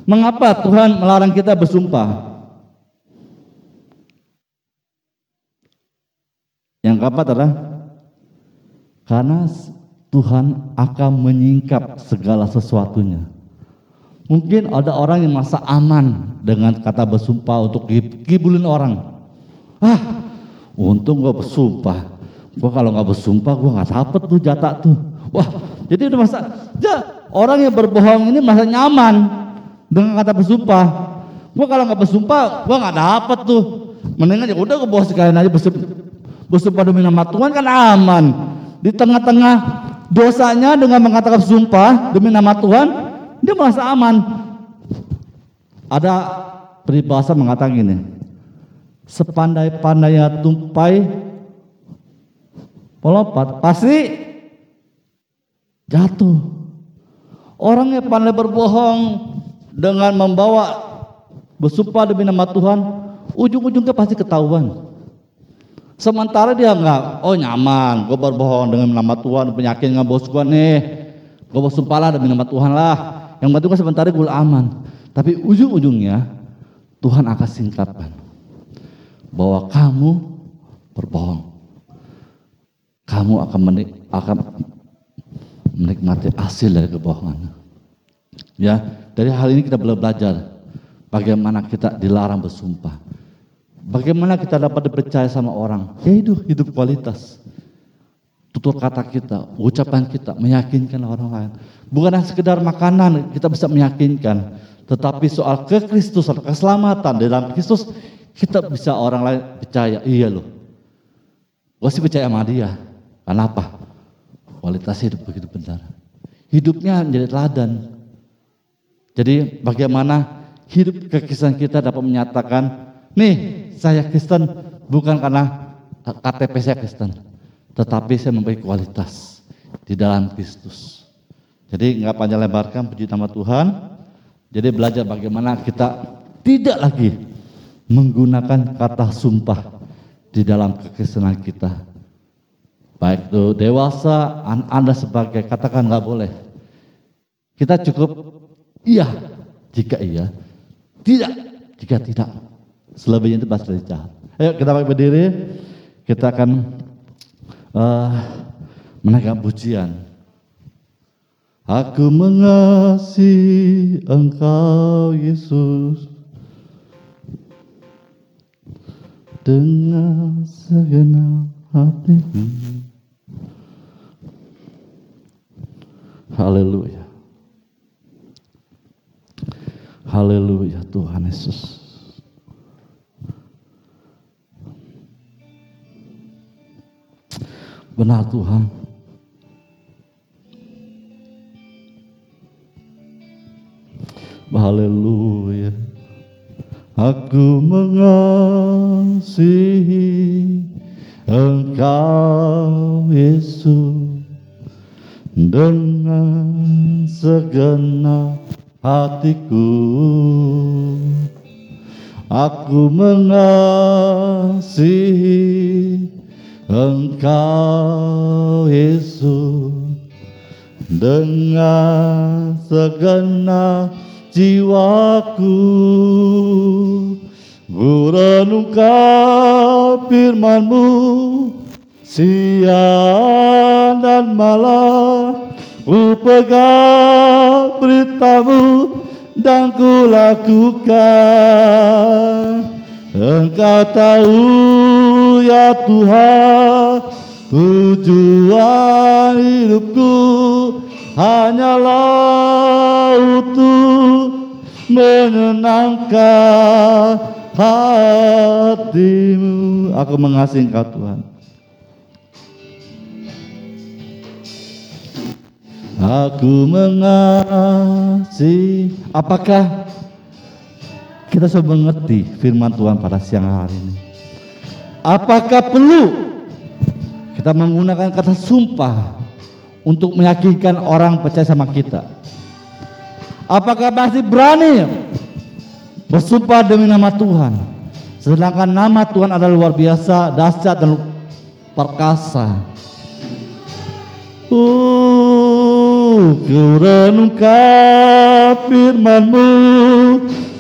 mengapa Tuhan melarang kita bersumpah? Yang keempat adalah karena Tuhan akan menyingkap segala sesuatunya. Mungkin ada orang yang merasa aman dengan kata bersumpah untuk kibulin orang. Ah, untung gue bersumpah. Gue kalau nggak bersumpah gue nggak dapet tuh jatah tuh. Wah, jadi udah masa, ya orang yang berbohong ini masa nyaman dengan kata bersumpah. Gua kalau nggak bersumpah, gua nggak dapet tuh. Mendingan ya udah gue bawa sekalian aja bersumpah, bersumpah demi nama Tuhan kan aman. Di tengah-tengah dosanya dengan mengatakan sumpah demi nama Tuhan, dia merasa aman. Ada peribahasa mengatakan gini, sepandai-pandainya tumpai pelompat pasti jatuh. Orang yang pandai berbohong dengan membawa bersumpah demi nama Tuhan, ujung-ujungnya pasti ketahuan. Sementara dia enggak, oh nyaman, gue berbohong dengan nama Tuhan, penyakit nggak bos gue nih, gue bersumpah lah demi nama Tuhan lah. Yang penting kan sementara gue aman. Tapi ujung-ujungnya Tuhan akan singkapkan bahwa kamu berbohong. Kamu akan menik, akan menikmati hasil dari kebohongan. Ya, dari hal ini kita boleh belajar bagaimana kita dilarang bersumpah. Bagaimana kita dapat dipercaya sama orang? Ya hidup, hidup kualitas. Tutur kata kita, ucapan kita meyakinkan orang lain. Bukan hanya sekedar makanan kita bisa meyakinkan, tetapi soal kekristusan, keselamatan di dalam Kristus kita bisa orang lain percaya, iya loh. Gue sih percaya sama dia. Kenapa? kualitas hidup begitu benar. Hidupnya menjadi teladan. Jadi bagaimana hidup kekristenan kita dapat menyatakan, nih saya Kristen bukan karena KTP saya Kristen, tetapi saya memiliki kualitas di dalam Kristus. Jadi nggak panjang lebarkan puji nama Tuhan. Jadi belajar bagaimana kita tidak lagi menggunakan kata sumpah di dalam kekristenan kita, baik itu dewasa, Anda sebagai katakan nggak boleh. Kita cukup iya jika iya, tidak jika tidak. Selebihnya itu bahasa jahat. Ayo kita balik berdiri. Kita akan uh, menaikkan pujian. Aku mengasihi Engkau Yesus dengan segenap hatiku. Haleluya. Haleluya Tuhan Yesus. Benar Tuhan. Haleluya. Aku mengasihi Engkau Yesus dengan segenap hatiku. Aku mengasihi Engkau Yesus dengan segenap jiwaku Kurenungkan firmanmu siang dan malam Ku pegang beritamu dan ku lakukan Engkau tahu ya Tuhan Tujuan hidupku hanyalah untuk menyenangkan hatimu. Aku mengasihi engkau Tuhan. Aku mengasihi. Apakah kita sudah mengerti firman Tuhan pada siang hari ini? Apakah perlu kita menggunakan kata sumpah untuk meyakinkan orang percaya sama kita? Apakah masih berani bersumpah demi nama Tuhan? Sedangkan nama Tuhan adalah luar biasa, dahsyat dan perkasa. Uh, ku renungkan firmanmu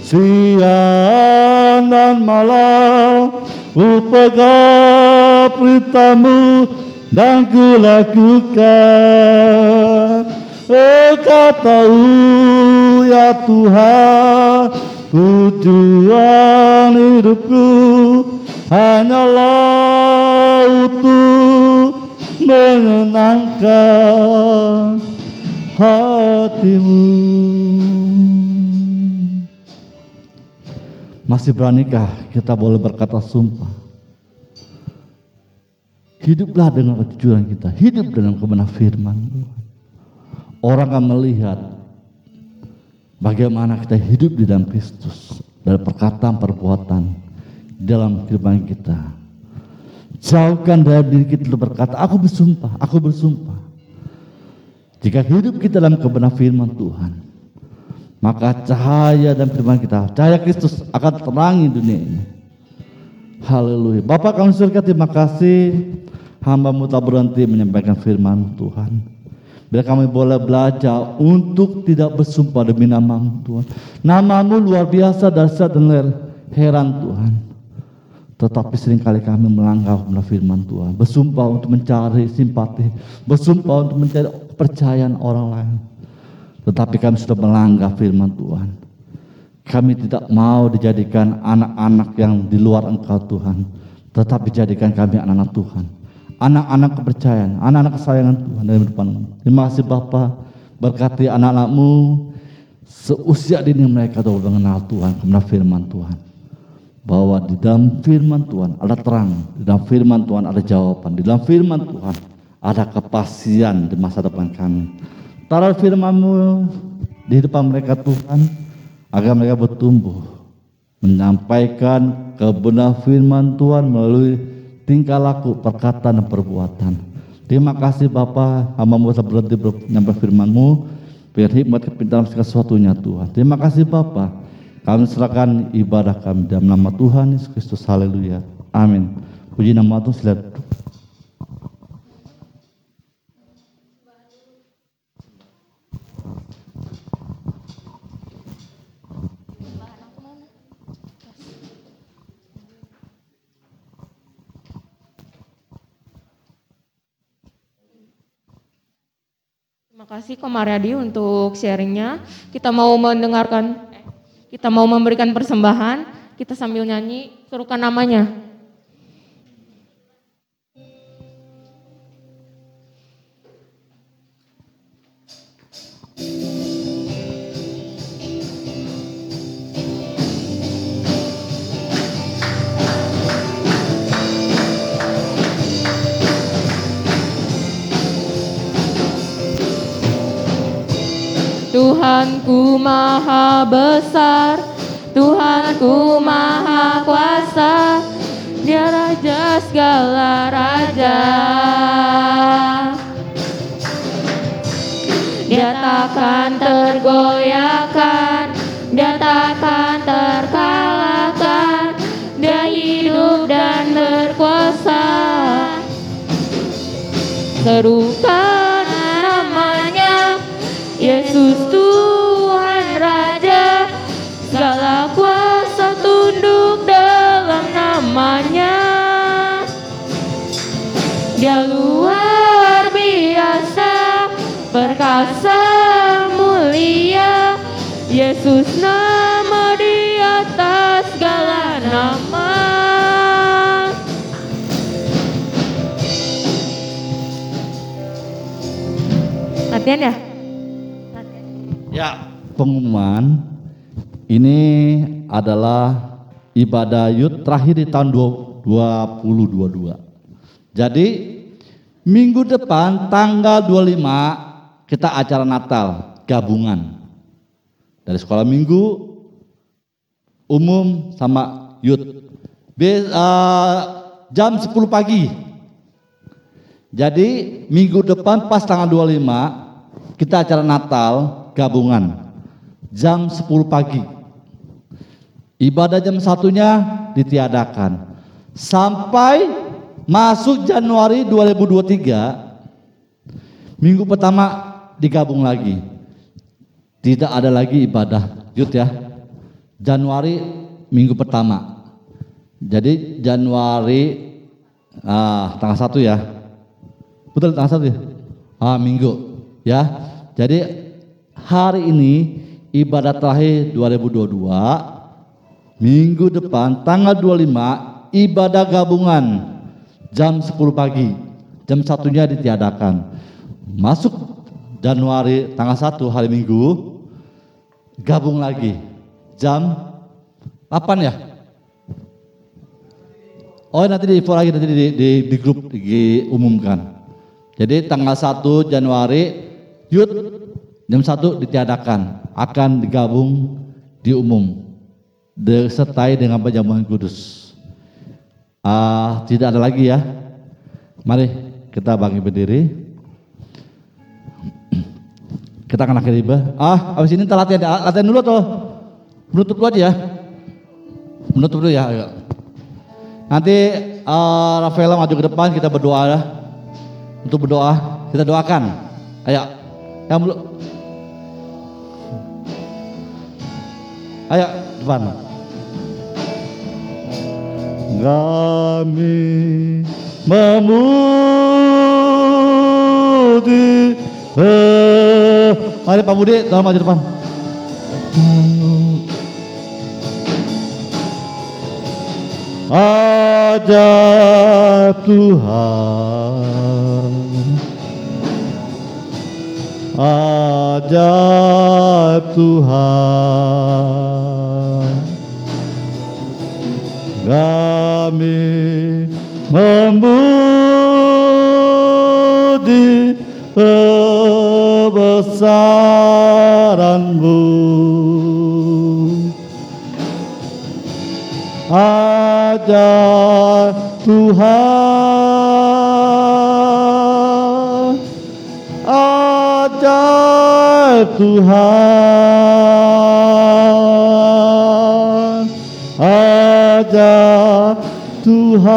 siang dan malam ku pegang perintahmu dan ku lakukan. Engkau tahu ya Tuhan tujuan hidupku hanyalah untuk menyenangkan hatimu. Masih beranikah kita boleh berkata sumpah? Hiduplah dengan kejujuran kita, hidup dengan kebenaran firman. Orang akan melihat bagaimana kita hidup di dalam Kristus, dalam perkataan, perbuatan, dalam kehidupan kita. Jauhkan dari diri kita berkata, aku bersumpah, aku bersumpah. Jika hidup kita dalam kebenaran firman Tuhan, maka cahaya dan firman kita, cahaya Kristus akan terangi dunia ini. Haleluya. Bapak kami surga terima kasih hambamu tak berhenti menyampaikan firman Tuhan. Biar kami boleh belajar untuk tidak bersumpah demi nama Tuhan. Namamu luar biasa, dahsyat dan heran Tuhan. Tetapi sering kali kami melanggar firman Tuhan. Bersumpah untuk mencari simpati. Bersumpah untuk mencari kepercayaan orang lain. Tetapi kami sudah melanggar firman Tuhan. Kami tidak mau dijadikan anak-anak yang di luar engkau Tuhan. Tetapi jadikan kami anak-anak Tuhan. Anak-anak kepercayaan, anak-anak kesayangan Tuhan dalam depanmu. Terima kasih Bapa berkati anak-anakmu seusia dini mereka tahu mengenal Tuhan, kebenaran firman Tuhan. Bahwa di dalam firman Tuhan ada terang, di dalam firman Tuhan ada jawaban, di dalam firman Tuhan ada kepastian di masa depan kami. Taruh firmanmu di depan mereka Tuhan, agar mereka bertumbuh, menyampaikan kebenaran firman Tuhan melalui tingkah laku, perkataan dan perbuatan. Terima kasih Bapa, hamba bisa berhenti menyampaikan firman-Mu, biar hikmat kepintaran segala sesuatunya Tuhan. Terima kasih Bapa, kami serahkan ibadah kami dalam nama Tuhan Yesus Kristus. Haleluya. Amin. Puji nama Tuhan, kasih Ko Mariadi untuk sharingnya. Kita mau mendengarkan, kita mau memberikan persembahan, kita sambil nyanyi, suruhkan namanya. Tuhanku maha besar, Tuhanku maha kuasa, Dia raja segala raja. Dia takkan tergoyahkan, Dia takkan terkalahkan, Dia hidup dan berkuasa. Serukan Dia luar biasa, perkasa mulia, Yesus nama di atas segala nama. Latihan ya? Ya, pengumuman ini adalah ibadah yud terakhir di tahun 2022. Jadi minggu depan tanggal 25 kita acara Natal gabungan dari sekolah minggu umum sama Be- eh, jam 10 pagi. Jadi minggu depan pas tanggal 25 kita acara Natal gabungan jam 10 pagi. Ibadah jam satunya ditiadakan sampai masuk Januari 2023 minggu pertama digabung lagi. Tidak ada lagi ibadah yud ya. Januari minggu pertama. Jadi Januari ah, tanggal satu ya. Betul tanggal satu ya? Ah, minggu ya. Jadi hari ini ibadah terakhir 2022 minggu depan tanggal 25 ibadah gabungan jam 10 pagi. Jam satunya ditiadakan. Masuk Januari tanggal 1 hari Minggu gabung lagi jam 8 ya? Oh nanti di info lagi nanti di, di, di grup diumumkan. Jadi tanggal 1 Januari Yud jam 1 ditiadakan akan digabung di umum disertai dengan perjamuan kudus. Ah, tidak ada lagi ya. Mari kita bangkit berdiri. Kita akan akhiri ibadah. Ah, habis ini kita latihan, latihan dulu atau menutup dulu aja ya. Menutup dulu ya. Ayo. Nanti uh, Rafaela maju ke depan kita berdoa ya. Untuk berdoa, kita doakan. Ayo. Yang belum Ayo, depan. Kami memuji. Eh, Mari Pak Budi, tolong maju depan. Ajar Tuhan. Ajar Tuhan Kami memuji kebesaranmu. Ajar Tuhan Ajar Tuhan Tuhan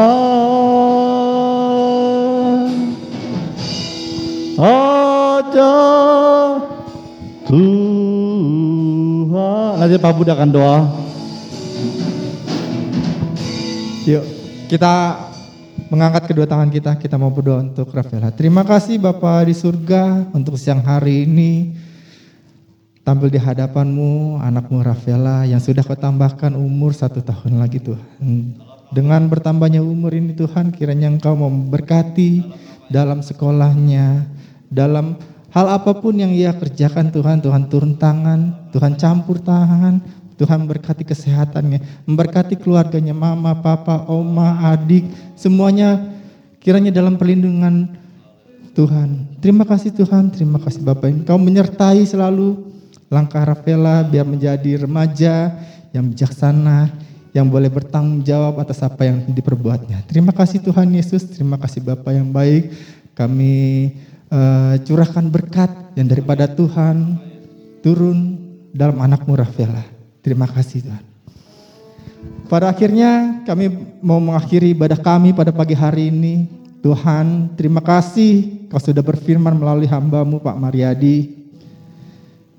Ajar Tuhan Nanti Pak Budi akan doa Yuk, kita mengangkat kedua tangan kita, kita mau berdoa untuk Rafaela. Terima kasih Bapak di surga untuk siang hari ini tampil di hadapanmu anakmu Rafaela yang sudah kau tambahkan umur satu tahun lagi Tuhan. Dengan bertambahnya umur ini Tuhan kiranya engkau memberkati dalam sekolahnya, dalam hal apa pun yang ia kerjakan Tuhan, Tuhan turun tangan, Tuhan campur tangan, Tuhan berkati kesehatannya, memberkati keluarganya, mama, papa, oma, adik, semuanya kiranya dalam perlindungan Tuhan. Terima kasih Tuhan, terima kasih Bapak. Engkau menyertai selalu langkah Rafaela biar menjadi remaja yang bijaksana, yang boleh bertanggung jawab atas apa yang diperbuatnya. Terima kasih Tuhan Yesus, terima kasih Bapak yang baik. Kami uh, curahkan berkat yang daripada Tuhan turun dalam anakmu Rafaela. Terima kasih Tuhan. Pada akhirnya kami mau mengakhiri ibadah kami pada pagi hari ini. Tuhan, terima kasih kau sudah berfirman melalui hambamu Pak Mariadi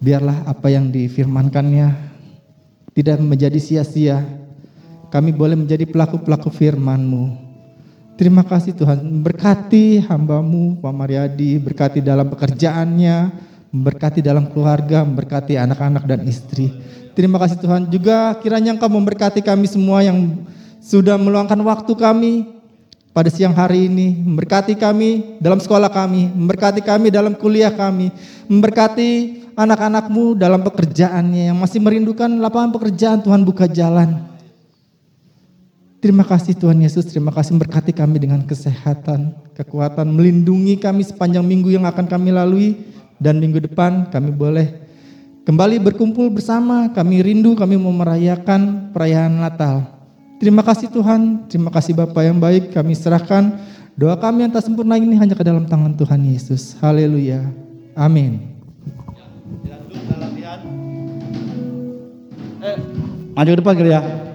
biarlah apa yang difirmankannya tidak menjadi sia-sia. Kami boleh menjadi pelaku-pelaku firman-Mu. Terima kasih Tuhan, berkati hambamu Pak Mariadi, berkati dalam pekerjaannya, memberkati dalam keluarga, memberkati anak-anak dan istri. Terima kasih Tuhan juga. Kiranya Engkau memberkati kami semua yang sudah meluangkan waktu kami pada siang hari ini, memberkati kami dalam sekolah kami, memberkati kami dalam kuliah kami, memberkati anak-anakmu dalam pekerjaannya yang masih merindukan lapangan pekerjaan. Tuhan buka jalan. Terima kasih Tuhan Yesus, terima kasih memberkati kami dengan kesehatan, kekuatan, melindungi kami sepanjang minggu yang akan kami lalui dan minggu depan kami boleh kembali berkumpul bersama, kami rindu, kami mau merayakan perayaan Natal. Terima kasih Tuhan, terima kasih Bapak yang baik, kami serahkan doa kami yang tak sempurna ini hanya ke dalam tangan Tuhan Yesus. Haleluya. Amin. Eh, maju ke depan kali ya.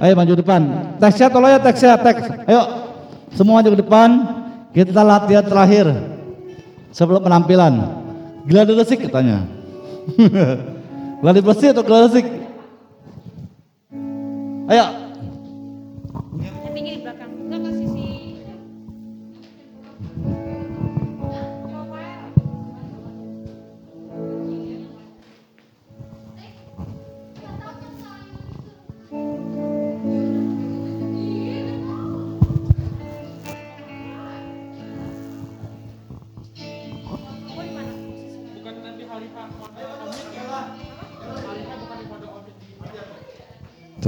Ayo maju ke depan. Teksnya tolong ya teksnya teks. Ayo semua maju ke depan. Kita latihan terakhir sebelum penampilan. Gladi resik katanya. *laughs* Gladi bersih atau gladi resik? Ayo.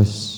office.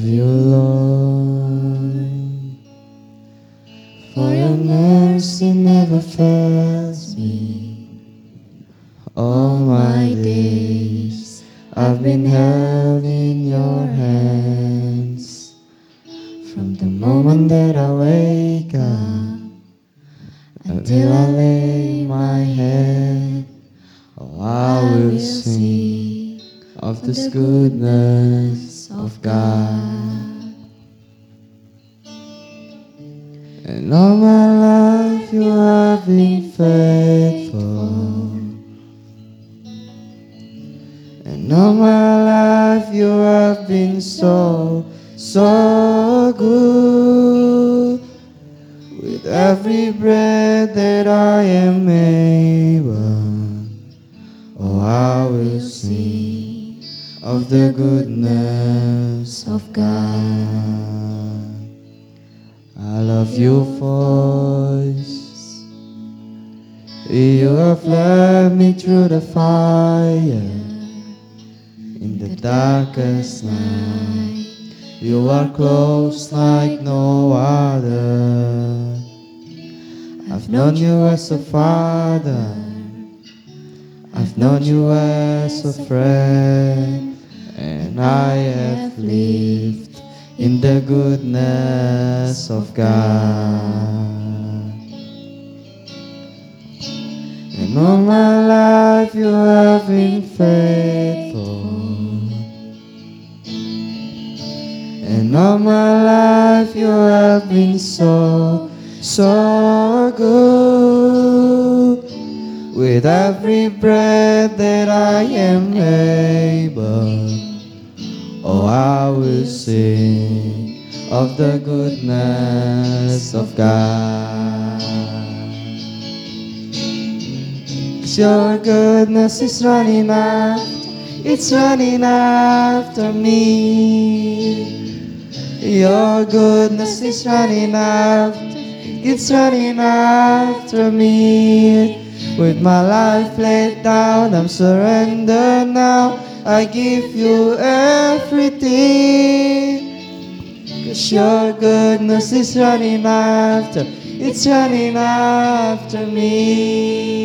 Love you, have been so, so good. With every breath that I am able, oh, I will sing of the goodness of God. your goodness is running after, it's running after me. Your goodness is running after, it's running after me. With my life laid down, I'm surrendered now. I give you everything. Cause your goodness is running after, it's running after me.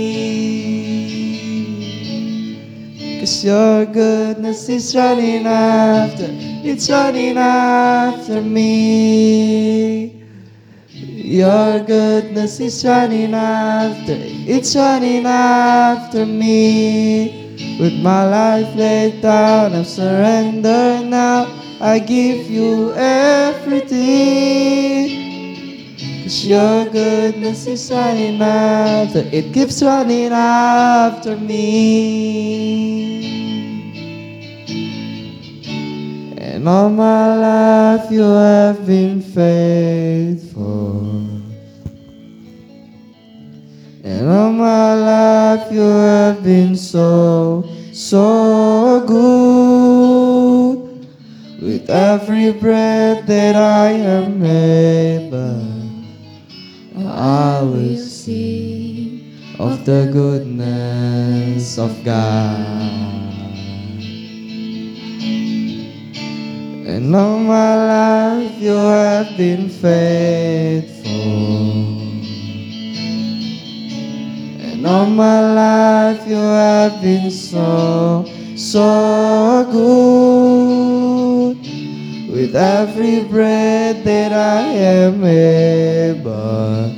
Cause your goodness is running after, it's running after me. Your goodness is running after, it's running after me. With my life laid down, I'm surrendered now. I give you everything. Cause your goodness is running after, it keeps running after me. And all my life you have been faithful. And all my life you have been so, so good. With every breath that I am able, I will sing of the goodness of God. And all my life you have been faithful. And all my life you have been so, so good. With every breath that I am able,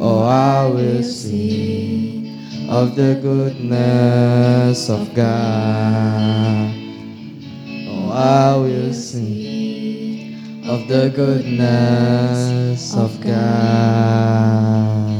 oh, I will sing of the goodness of God. Oh, I will sing of the goodness of God.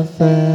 Namaste.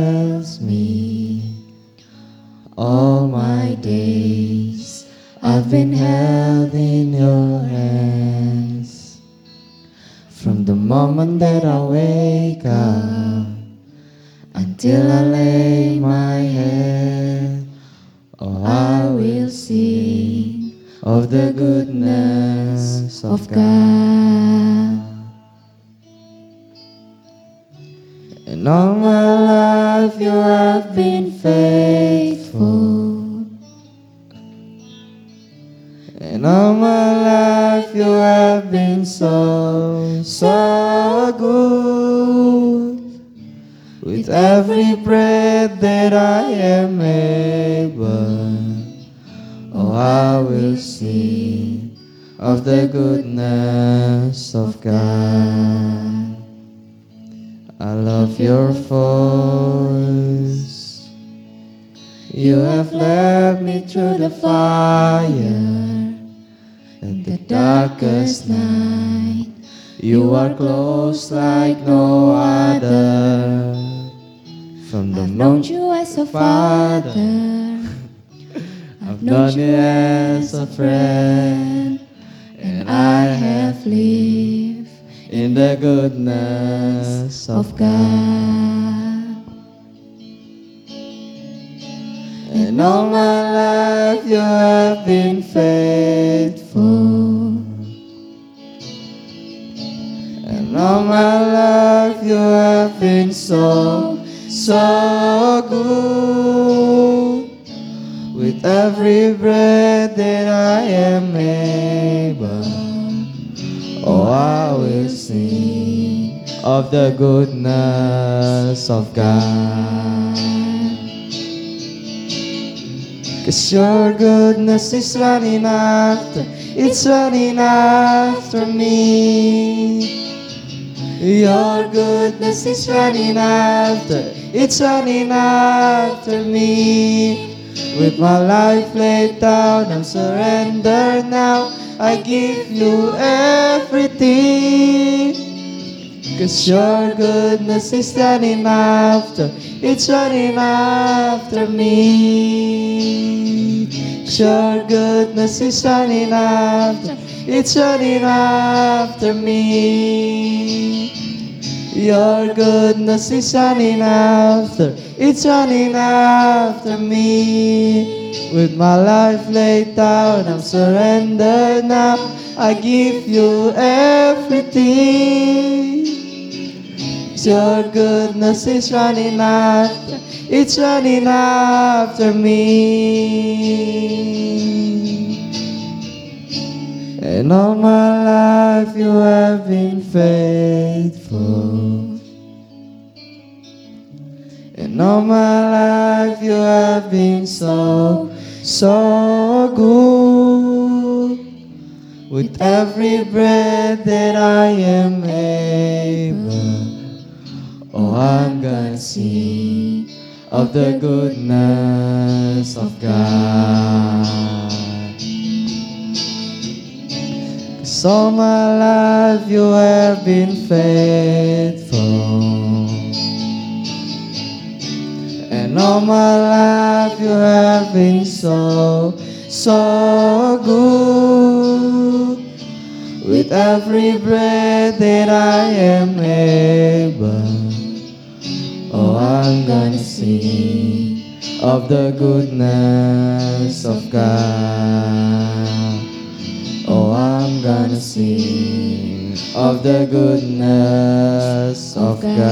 Of the goodness of God. Cause your goodness is running after, it's running after me. Your goodness is running after, it's running after me. With my life laid down, I'm surrendered now. I give you everything. Cause your goodness is running after, it's running after me. your goodness is running after, it's running after me. Your goodness is running after, it's running after me. With my life laid down, I'm surrendered now. I give you everything. Your goodness is running after, it's running after me. And all my life you have been faithful. And all my life you have been so, so good. With every breath that I am able. Oh, I'm gonna sing of the goodness of God. Cause all my life you have been faithful. And all my life you have been so, so good. With every breath that I am able. Oh, I'm gonna sing of the goodness of God. Oh, I'm gonna sing of the goodness of God.